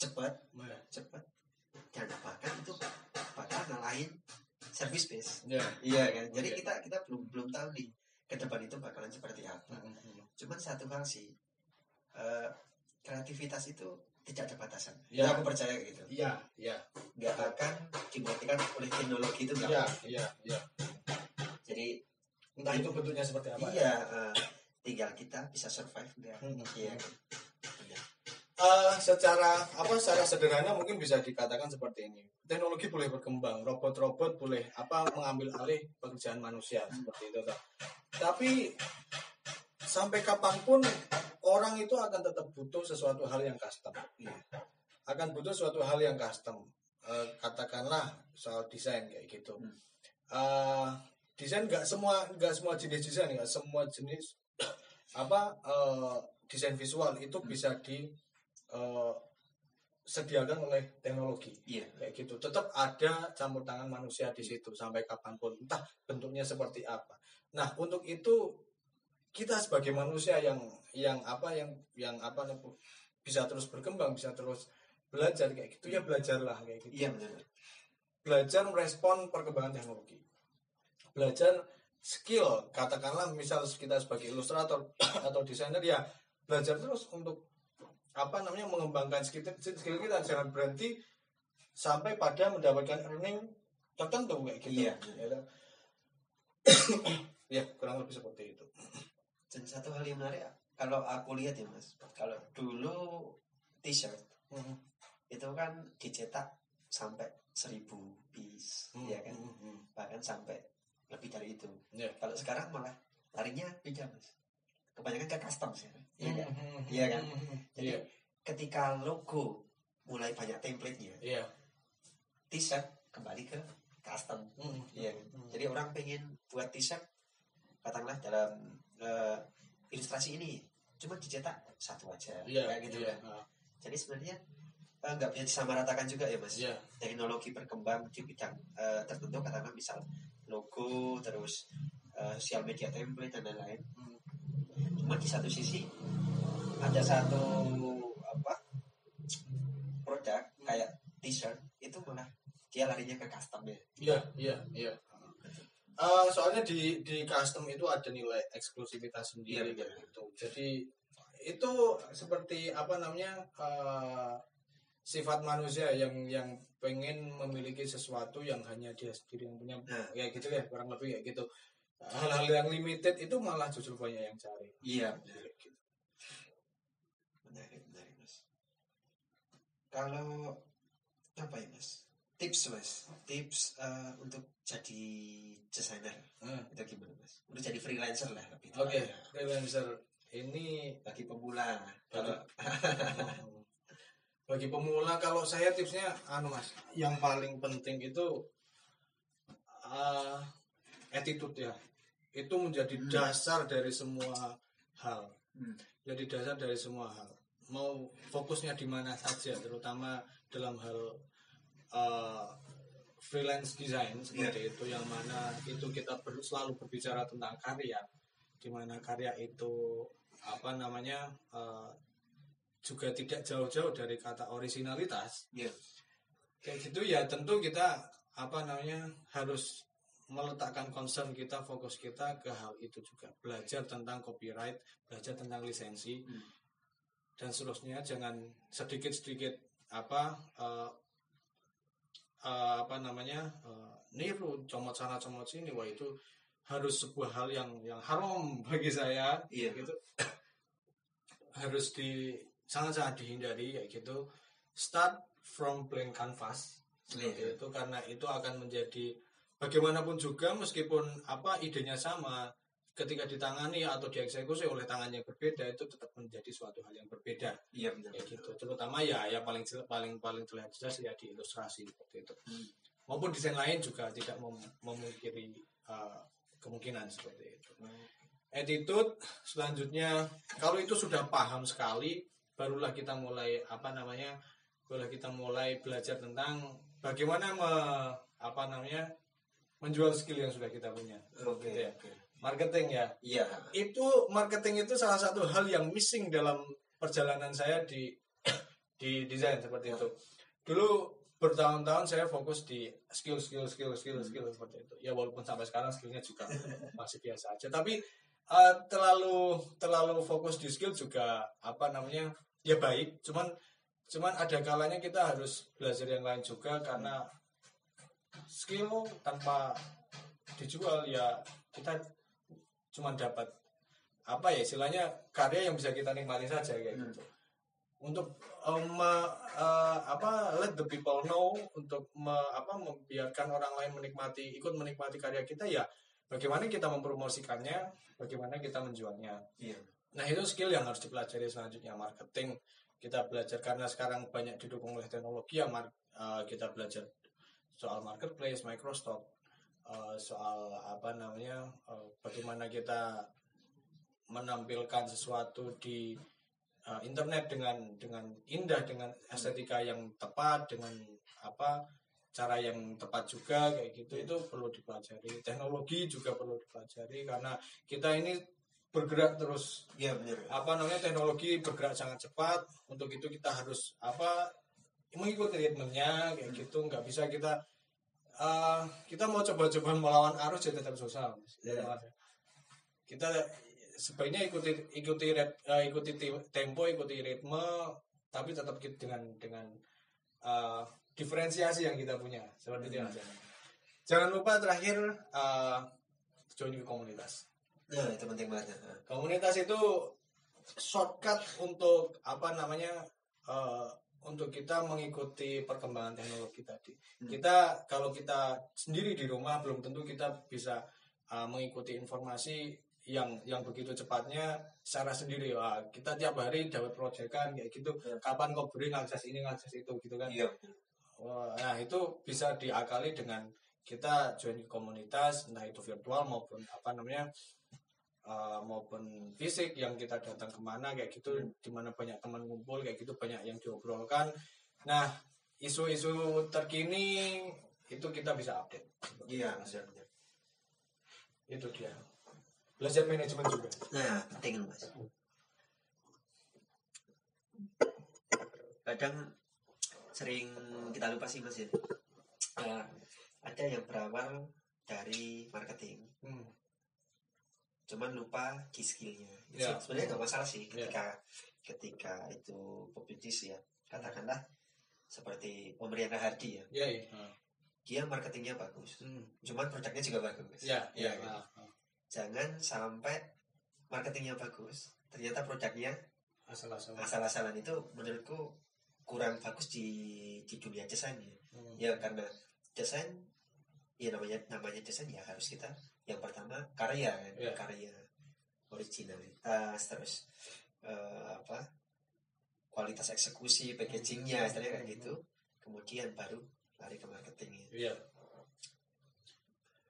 cepat, ya cepat dan bahkan itu bakal ngalahin service base. ya Iya kan? Jadi Iya. kita kita belum belum tahu nih ke depan itu bakalan seperti apa. Hmm, hmm. Cuman satu hal sih, eh, kreativitas itu tidak ada batasan. Ya. Itu aku percaya gitu. ya ya Nggak akan dimatikan oleh teknologi itu nggak. ya ya ya Jadi entah itu bentuknya seperti apa ya. iya, eh, tinggal kita bisa survive nggak? Hmm. Iya. Benar. Eh, secara apa secara sederhana mungkin bisa dikatakan seperti ini teknologi boleh berkembang robot-robot boleh apa mengambil alih pekerjaan manusia seperti itu toh. Tapi sampai kapan pun orang itu akan tetap butuh sesuatu hal yang custom. Iya. akan butuh suatu hal yang custom. Eh, katakanlah soal desain kayak gitu. Hmm. Eh, desain nggak semua nggak semua jenis desain nggak semua jenis *coughs* apa eh, desain visual itu bisa di eh, sediakan oleh teknologi. Iya. kayak gitu. Tetap ada campur tangan manusia di situ sampai kapan pun entah bentuknya seperti apa nah untuk itu kita sebagai manusia yang yang apa yang yang apa bisa terus berkembang bisa terus belajar kayak gitu ya belajarlah kayak gitu Iya benar. belajar merespon perkembangan teknologi belajar skill katakanlah misal kita sebagai ilustrator *clears throat* atau desainer ya belajar terus untuk apa namanya mengembangkan skill, skill kita jangan berhenti sampai pada mendapatkan earning tertentu kayak gitu Iya. ya, kan? *clears throat* ya kurang lebih seperti itu Dan satu hal yang menarik, kalau aku lihat ya mas, kalau dulu t-shirt Hmm. itu kan dicetak sampai seribu piece, Hmm, ya kan? hmm, hmm. Bahkan sampai lebih dari itu. Ya. Kalau sekarang malah larinya beda mas. Kebanyakan ke custom sih, iya kan? Hmm, Iya kan? hmm, hmm. Jadi Iya. ketika logo mulai banyak template-nya, Iya. t-shirt kembali ke custom. Hmm, Iya. kan? hmm. Jadi orang pengen buat t-shirt, katakanlah dalam eh, ilustrasi ini, cuma dicetak satu aja, Iya, kayak gitu iya. kan. Jadi sebenarnya eh, nggak bisa disamaratakan juga ya mas. Iya. Teknologi berkembang di bidang eh, tertentu, katakanlah misal logo, terus eh, sosial media template dan lain-lain Hmm. cuma di satu sisi ada satu apa produk kayak t-shirt itu malah dia larinya ke customnya Iya, iya, iya. Eh, soalnya di di custom itu ada nilai eksklusivitas sendiri Iya, kayak gitu. Jadi itu seperti apa namanya eh, sifat manusia yang yang pengen memiliki sesuatu yang hanya dia sendiri yang punya Nah. kayak gitu ya kurang lebih kayak gitu. Hal-hal yang limited itu malah justru banyak yang cari. iya gitu. menarik menarik mas kalau apa ya mas tips mas tips eh, untuk jadi desainer Hmm. itu gimana mas untuk jadi freelancer lah lebih Oke, tepatnya. freelancer ini bagi pemula kalau *laughs* bagi pemula kalau saya tipsnya anu mas yang paling penting itu uh, attitude ya itu menjadi Hmm. dasar dari semua hal Hmm. jadi dasar dari semua hal mau fokusnya di mana saja terutama dalam hal uh, freelance design seperti itu yang mana itu kita perlu selalu berbicara tentang karya. Di mana karya itu apa namanya uh, juga tidak jauh-jauh dari kata originalitas. Iya. kayak gitu ya tentu kita apa namanya harus meletakkan concern kita fokus kita ke hal itu juga. Belajar tentang copyright belajar tentang lisensi Hmm. dan seterusnya. Jangan sedikit-sedikit apa eh, eh, apa namanya eh, niru comot sana comot sini wah itu harus sebuah hal yang yang haram *laughs* bagi saya Iya. gitu *coughs* harus di sangat sangat dihindari kayak gitu start from blank canvas seperti Iya. itu karena itu akan menjadi bagaimanapun juga meskipun apa idenya sama ketika ditangani atau dieksekusi oleh tangan yang berbeda itu tetap menjadi suatu hal yang berbeda. Iya benar. kayak gitu. Terutama ya yang paling paling paling terlihat jelas ya di ilustrasi seperti itu. Hmm. maupun desain lain juga tidak mem- memungkiri uh, kemungkinan seperti itu. Attitude selanjutnya kalau itu sudah paham sekali barulah kita mulai apa namanya barulah kita mulai belajar tentang bagaimana me- apa namanya menjual skill yang sudah kita punya. Oke Gitu ya. oke. Marketing ya iya itu marketing itu salah satu hal yang missing dalam perjalanan saya di *coughs* di desain seperti itu. Dulu bertahun-tahun saya fokus di skill skill skill skill skill seperti itu. Ya walaupun sampai sekarang skillnya juga *laughs* masih biasa aja. Tapi eh, terlalu terlalu fokus di skill juga apa namanya ya baik. Cuman cuman ada kalanya kita harus belajar yang lain juga karena skill tanpa dijual ya kita cuma dapat apa ya istilahnya karya yang bisa kita nikmati saja kayak Hmm. gitu. Untuk um, uh, apa let the people know untuk me- apa membiarkan orang lain menikmati ikut menikmati karya kita ya bagaimana kita mempromosikannya bagaimana kita menjualnya. Iya. Nah itu skill yang harus dipelajari selanjutnya. Marketing kita belajar karena sekarang banyak didukung oleh teknologi ya mar- uh, kita belajar soal marketplace, microstock, uh, soal apa namanya uh, bagaimana kita menampilkan sesuatu di uh, internet dengan dengan indah dengan estetika yang tepat dengan apa cara yang tepat juga kayak gitu. Itu perlu dipelajari. Teknologi juga perlu dipelajari karena kita ini bergerak terus. Iya benar. Apa namanya teknologi bergerak sangat cepat. Untuk itu kita harus apa mengikuti ritmenya kayak gitu. Nggak bisa kita eh, kita mau coba-coba melawan arus ya tetap susah Mas. Iya. kita sebaiknya ikuti ikuti rit- eh, ikuti ti- tempo ikuti ritme tapi tetap ki- dengan dengan eh, diferensiasi yang kita punya seperti itu Hmm. aja jangan lupa terakhir eh, join ke komunitas nah itu penting banget komunitas itu shortcut untuk apa namanya eh, untuk kita mengikuti perkembangan teknologi tadi. Hmm. Kita kalau kita sendiri di rumah belum tentu kita bisa eh, mengikuti informasi yang yang begitu cepatnya secara sendiri. Wah, kita tiap hari dapat proyekan kayak gitu. Ya. Kapan kok beri ngakses ini ngakses itu gitu kan? iya Wah, Nah itu bisa diakali dengan kita join komunitas, entah itu virtual maupun apa namanya uh, maupun fisik yang kita datang ke mana kayak gitu, Hmm. di mana banyak teman ngumpul kayak gitu banyak yang diobrolkan. Nah isu-isu terkini itu kita bisa update. iya benar itu dia belajar manajemen juga Nah, penting Mas. Kadang sering kita lupa sih Mas ya. Eh, ada yang berawal dari marketing, hmm. Cuman lupa di skillnya. Itu Ya. Sebenarnya nggak masalah sih Ya. ketika ketika itu pebisnis ya. Katakanlah seperti Om Rian Rahardi ya. ya ya Ah. Dia marketingnya bagus, Hmm. cuman produknya juga bagus. ya ya, kan? ah, ah. Jangan sampai marketingnya bagus, ternyata produknya asal-asalan asal-asalan itu menurutku kurang bagus di di dunia desain ya. Hmm. Ya karena desain ya namanya namanya desain ya harus kita yang pertama karya kan, Ya. karya originalitas terus eh, apa kualitas eksekusi packagingnya istilahnya kayak gitu kemudian baru lari ke marketingnya Iya.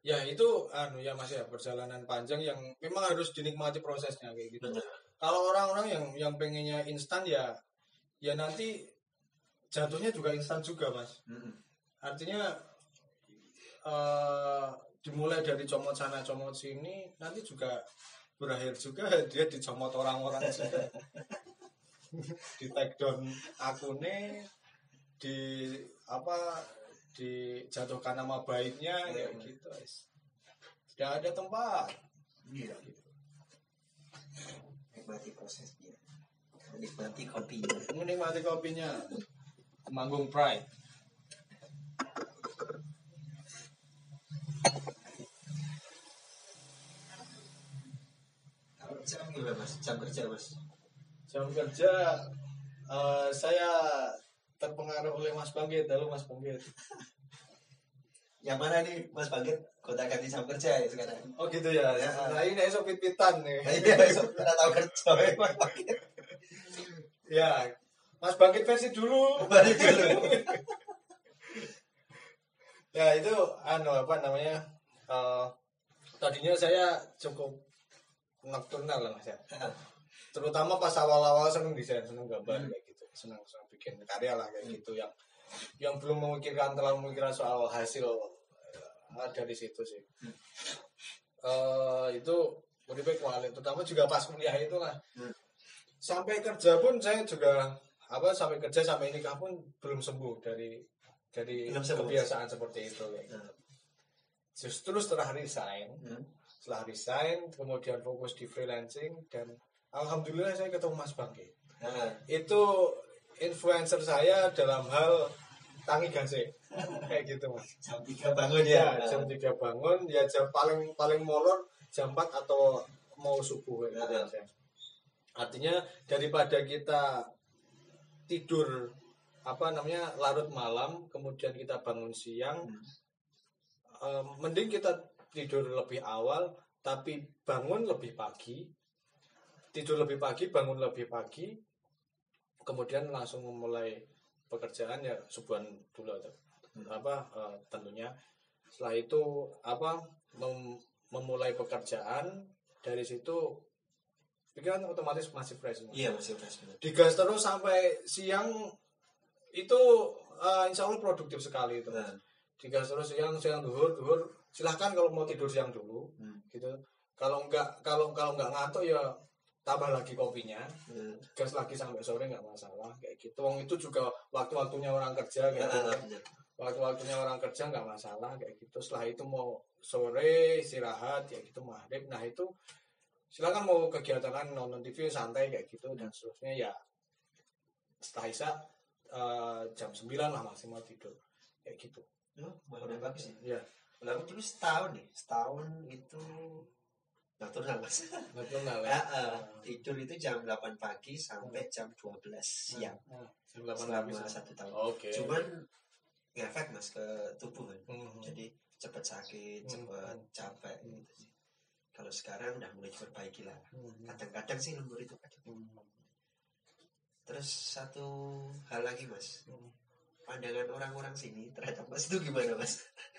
Ya itu anu ya Mas ya perjalanan panjang yang memang harus dinikmati prosesnya kayak gitu. Bener. Kalau orang-orang yang yang pengennya instan ya ya nanti jatuhnya juga instan juga Mas. Mm-mm. Artinya eh dimulai dari comot sana comot sini nanti juga berakhir juga *laughs* dia dicomot orang-orang juga. *laughs* di take down akunnya di apa dijatuhkan nama baiknya Iya. kayak gitu guys. tidak ada tempat Iya. gitu. nikmati prosesnya nikmati kopinya menikmati kopinya manggung pride jam gimana mas? Jam kerja mas? Jam kerja eh, saya terpengaruh oleh Mas Bangkit. Halo Mas Bangkit. *laughs* Yang mana nih mas Bangkit? Kota ganti jam kerja ya sekarang? Oh gitu ya, Ya. nah ini esok pit-pitan nih. Nah, iya besok kita tahu kerja ya mas Bangkit. *laughs* Ya Mas Bangkit versi dulu. Balik dulu. *laughs* Ya itu anu apa namanya eh, tadinya saya cukup nocturnal lah mas ya terutama pas awal-awal seneng desain seneng gambar Hmm. kayak gitu seneng seneng bikin karya lah kayak gitu yang yang belum memikirkan terlalu memikirkan soal hasil eh, dari situ sih Hmm. Eh, itu lebih kualitas terutama juga pas kuliah itu lah Hmm. sampai kerja pun saya juga apa sampai kerja sampai nikah pun belum sembuh dari dari kebiasaan seperti itu kayak gitu. Nah, justru setelah resign hmm. Setelah resign kemudian fokus di freelancing dan alhamdulillah saya ketemu Mas Bangke. Nah, itu influencer saya dalam hal tangi gasek kayak gitu mas. Jam tiga bangun ya? Ya jam 3 bangun. Ya jam paling paling molor jam 4 atau mau subuh gitu aja. artinya daripada kita tidur apa namanya larut malam kemudian kita bangun siang Hmm. eh, mending kita tidur lebih awal tapi bangun lebih pagi. Tidur lebih pagi bangun lebih pagi. Kemudian langsung memulai pekerjaan ya subuhan dulu atau Hmm. apa eh, tentunya. Setelah itu apa mem- memulai pekerjaan. Dari situ pikiran otomatis masih fresh iya masih fresh digas terus sampai siang itu eh, insya Allah produktif sekali itu Nah, digas terus siang siang duhur duhur silahkan kalau mau tidur siang dulu hmm. gitu. Kalau enggak kalau kalau enggak ngantuk ya tambah lagi kopinya. Hmm. gas lagi sampai sore nggak masalah kayak gitu. Wong itu juga waktu-waktunya orang kerja kayak gitu. Nah, bener. waktu-waktunya orang kerja nggak masalah kayak gitu. Setelah itu mau sore istirahat ya gitu maghrib. Nah itu silakan mau kegiatan nonton TV santai kayak gitu dan seterusnya ya setelah isya eh, jam 9 lah maksimal tidur kayak gitu. Oh, udah bagus ya? Ya Lalu dulu setahun nih, setahun itu natural mas. natural Ya, ya eh, tidur itu jam 8 pagi sampai jam 12 siang Hmm, jam 8 selama ya. satu tahun. oke Cuman ngefek mas ke tubuh kan. Mhm. Jadi cepet sakit, Hmm. cepet capek gitu sih. Kalau sekarang udah mulai diperbaiki lah. Mhm. Kadang-kadang sih lembur itu kadang. Mhm. Terus satu hal lagi mas, Mhm. pandangan orang-orang sini terhadap mas itu gimana mas? *laughs*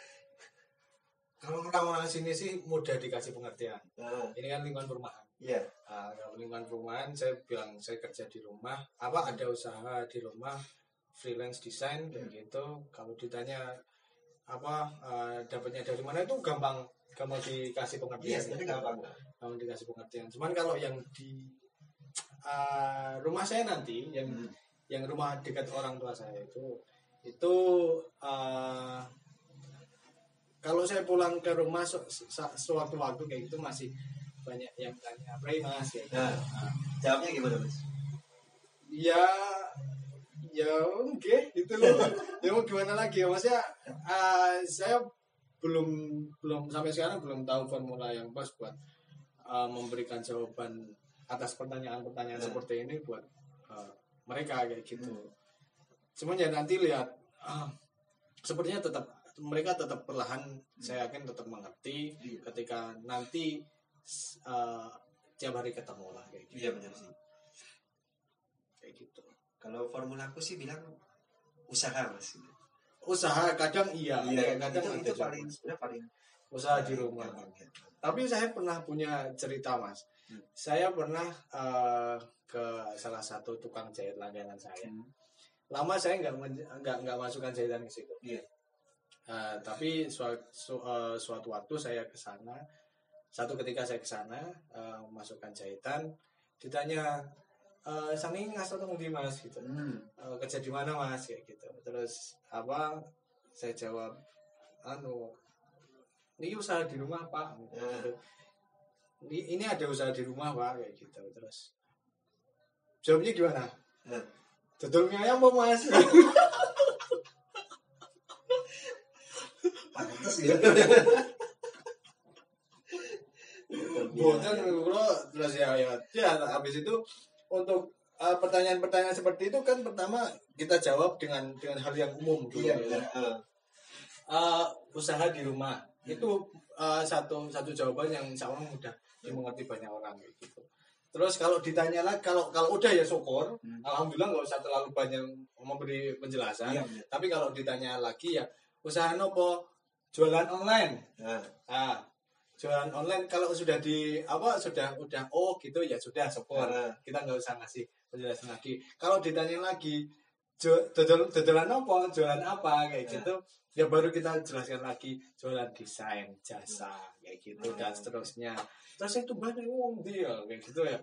kalau orang-orang sini sih mudah dikasih pengertian. Nah, ini kan lingkungan perumahan. Iya. Ah, kalau lingkungan perumahan saya bilang saya kerja di rumah. Apa ada usaha di rumah freelance design kayak gitu. Kalau ditanya apa eh, dapatnya dari mana itu gampang. Gak mau dikasih Iya, pengertian sebenarnya gampang. Gak mau dikasih pengertian. Cuman kalau yang di uh, rumah saya nanti yang Hmm. yang rumah dekat orang tua saya itu itu uh, kalau saya pulang ke rumah se- se- sewaktu-waktu kayak gitu masih banyak yang tanya Pray mas gitu. Nah, jawabnya gimana mas? ya ya oke gitu loh *laughs* ya mau gimana lagi ya maksudnya uh, saya belum belum sampai sekarang belum tahu formula yang pas buat uh, memberikan jawaban atas pertanyaan-pertanyaan Hmm. seperti ini buat uh, mereka kayak gitu cuman ya nanti lihat uh, sepertinya tetap mereka tetap perlahan saya yakin tetap mengerti Iya. ketika nanti uh, tiap hari ketemu lah kayak gitu Iya benar sih. kayak gitu Kalau formulaku sih bilang usaha mas. usaha kadang iya, kadang itu, itu paling sebenarnya paling usaha di rumah gampang, ya. tapi saya pernah punya cerita mas Hmm. saya pernah eh, ke salah satu tukang jahit langganan saya Hmm. lama saya nggak nggak nggak masukkan jahitan ke situ Iya. Eh, tapi suatu, suatu waktu saya ke sana satu ketika saya ke sana eh, masukkan jahitan ditanya eh sani ngasih tong di mas? Gitu. Hmm. "Eh, kerja di mana mas? Kayak gitu. Terus apa? Saya jawab anu ini usaha di rumah pak. Ya. ini, ini ada usaha di rumah pak. Kayak gitu. Terus jawabnya gimana? Nah, Dodol mie ayam apa mas *laughs* pantas ya. *laughs* boten kalau terus ya ya ya habis itu untuk eh, pertanyaan-pertanyaan seperti itu kan pertama kita jawab dengan dengan hal yang umum dulu Iya ya. Ah. Eh, usaha di rumah itu eh, satu satu jawaban yang insya Allah mudah dimengerti banyak orang gitu. Terus kalau ditanya lagi kalau kalau udah ya syukur, Hmm. alhamdulillah nggak usah terlalu banyak memberi penjelasan. Iya benar. Tapi kalau ditanya lagi ya usaha nopo jualan online. Nah, Ah, jualan online kalau sudah di apa sudah udah oh gitu ya sudah syukur. Ah. Kita nggak usah ngasih penjelasan lagi. Kalau ditanya lagi "Jo- dodol dodolan apa, jualan apa kayak Ya. gitu, ya baru kita jelaskan lagi jualan desain, jasa kayak gitu dan Hmm. seterusnya. Terus itu banyak uang dia kayak gitu ya.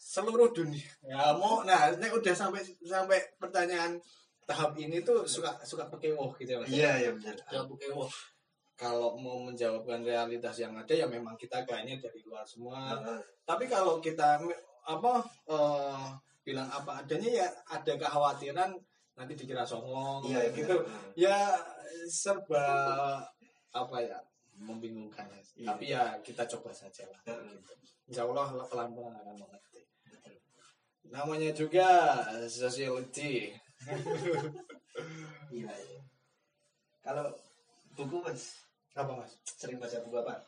Seluruh dunia. Ya mau nah ini udah sampai sampai pertanyaan tahap ini tuh suka suka pakai wow gitu ya. Mas. iya iya benar. Ya, pakai wow. Kalau mau menjawabkan realitas yang ada ya memang kita kayaknya dari luar semua Ah, tapi kalau kita apa eh, bilang apa adanya ya ada kekhawatiran nanti dikira songong Iya iya, gitu ya serba apa ya membingungkan ya. Iya. tapi ya kita coba saja lah Ah. gitu. insya Allah pelan pelan akan mengerti namanya juga sociology *laughs* Iya iya. Kalau buku mas apa mas? Sering baca buku apa?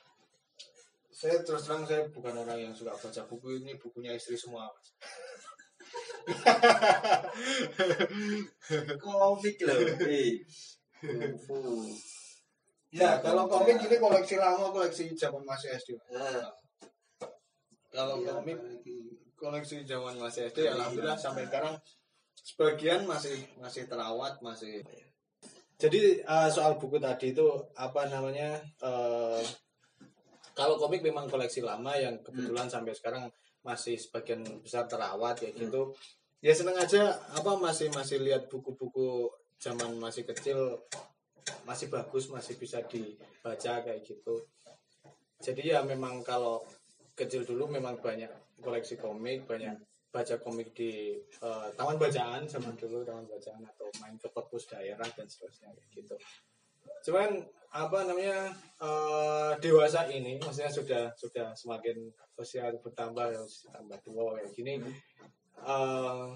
saya terus terang saya bukan orang yang suka baca buku. Ini bukunya istri semua mas. *laughs* Komik loh. Ya kalau komik ini koleksi lama koleksi zaman masih SD Nah, kalau iya, komik koleksi zaman masih SD alhamdulillah sampai sekarang sebagian masih masih terawat masih jadi eh, soal buku tadi itu apa namanya eh, kalau komik memang koleksi lama yang kebetulan sampai sekarang masih sebagian besar terawat ya gitu. Ya seneng aja apa masih masih lihat buku-buku zaman masih kecil masih bagus masih bisa dibaca kayak gitu. Jadi ya memang kalau kecil dulu memang banyak koleksi komik banyak baca komik di eh, taman bacaan zaman dulu taman bacaan atau main ke perpus daerah dan seterusnya gitu. Cuman apa namanya eh, dewasa ini maksudnya sudah sudah semakin usia bertambah usia tambah tua kayak gini eh,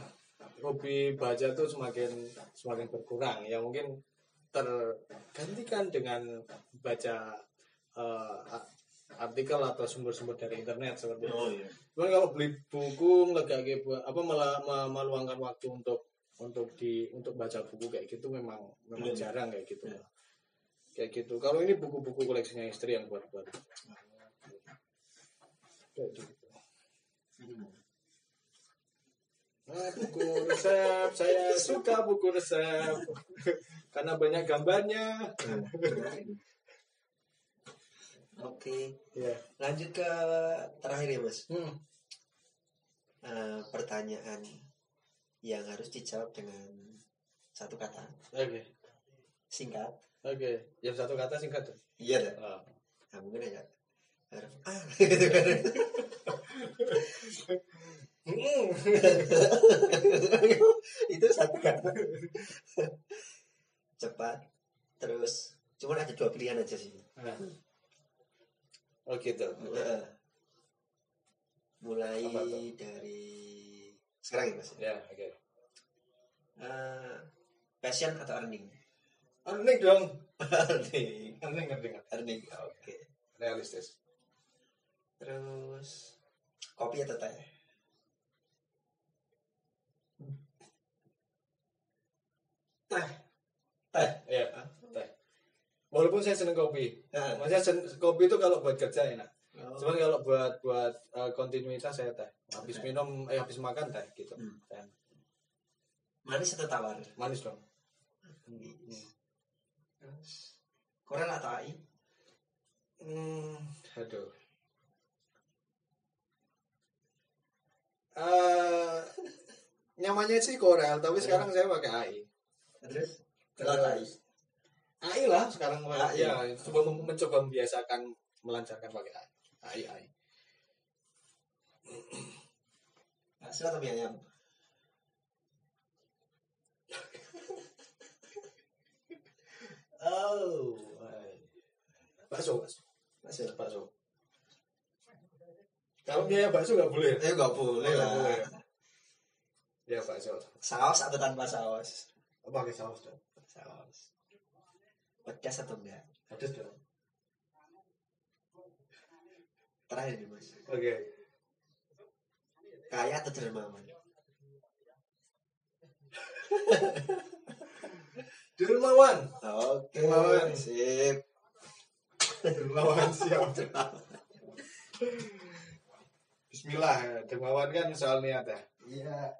hobi baca tuh semakin semakin berkurang. Ya mungkin tergantikan dengan baca a- artikel atau sumber-sumber dari internet seperti itu. Oh iya. Cuman kalau beli buku nggak apa mela- me- meluangkan waktu untuk untuk di untuk baca buku kayak gitu memang memang Belum. jarang kayak gitu. Ya. Kayak gitu. Kalau ini buku-buku koleksinya istri yang buat-buat. Kayak gitu. Nah, buku resep, saya suka buku resep *laughs* karena banyak gambarnya. Oke, Ya. lanjut ke terakhir ya mas. Hmm. Eh, pertanyaan yang harus dijawab dengan satu kata Oke. singkat. Oke. Yang satu kata singkat tuh. Iya dah. Oh. Nah, mungkin aja huruf A gitu kan. Hmm. itu satu kata cepat terus cuman ada dua pilihan aja sih Nah. Oh gitu. Mulai dari sekarang ya mas Ya, oke. Eh, passion atau earning Earning dong. earning Earning, earning. earning oke Realistis. terus kopi atau teh Teh. teh Iya, teh. Walaupun saya seneng kopi. Nah, Maksudnya sen- kopi itu kalau buat kerja enak. oh, Cuman kalau buat buat eh, kontinuitas saya teh. Habis minum, eh habis makan teh gitu. Hmm. Teh. manis atau tawar Manis dong. Manis. terus koran atau AI Hmm, aduh. Eh, *laughs* nyamannya sih Corel, tapi sekarang saya pakai AI. terus kenapa AI Terus AI lah sekarang AI. ya coba mencoba membiasakan melancarkan pakai AI. AI, AI. bakso atau mie ayam Oh, bakso, bakso, bakso bakso. Kalau biaya bakso nggak boleh. eh nggak boleh Nggak lah boleh. Ya bakso. saus atau tanpa saus Pakai saus dong. saus pedas atau enggak Pedas dong. terakhir nih mas Oke. kaya atau dermawan *laughs* Dermawan. oke Dermawan. sip Dermawan siap. *laughs* Bismillah, dermawan kan soal niat ya. iya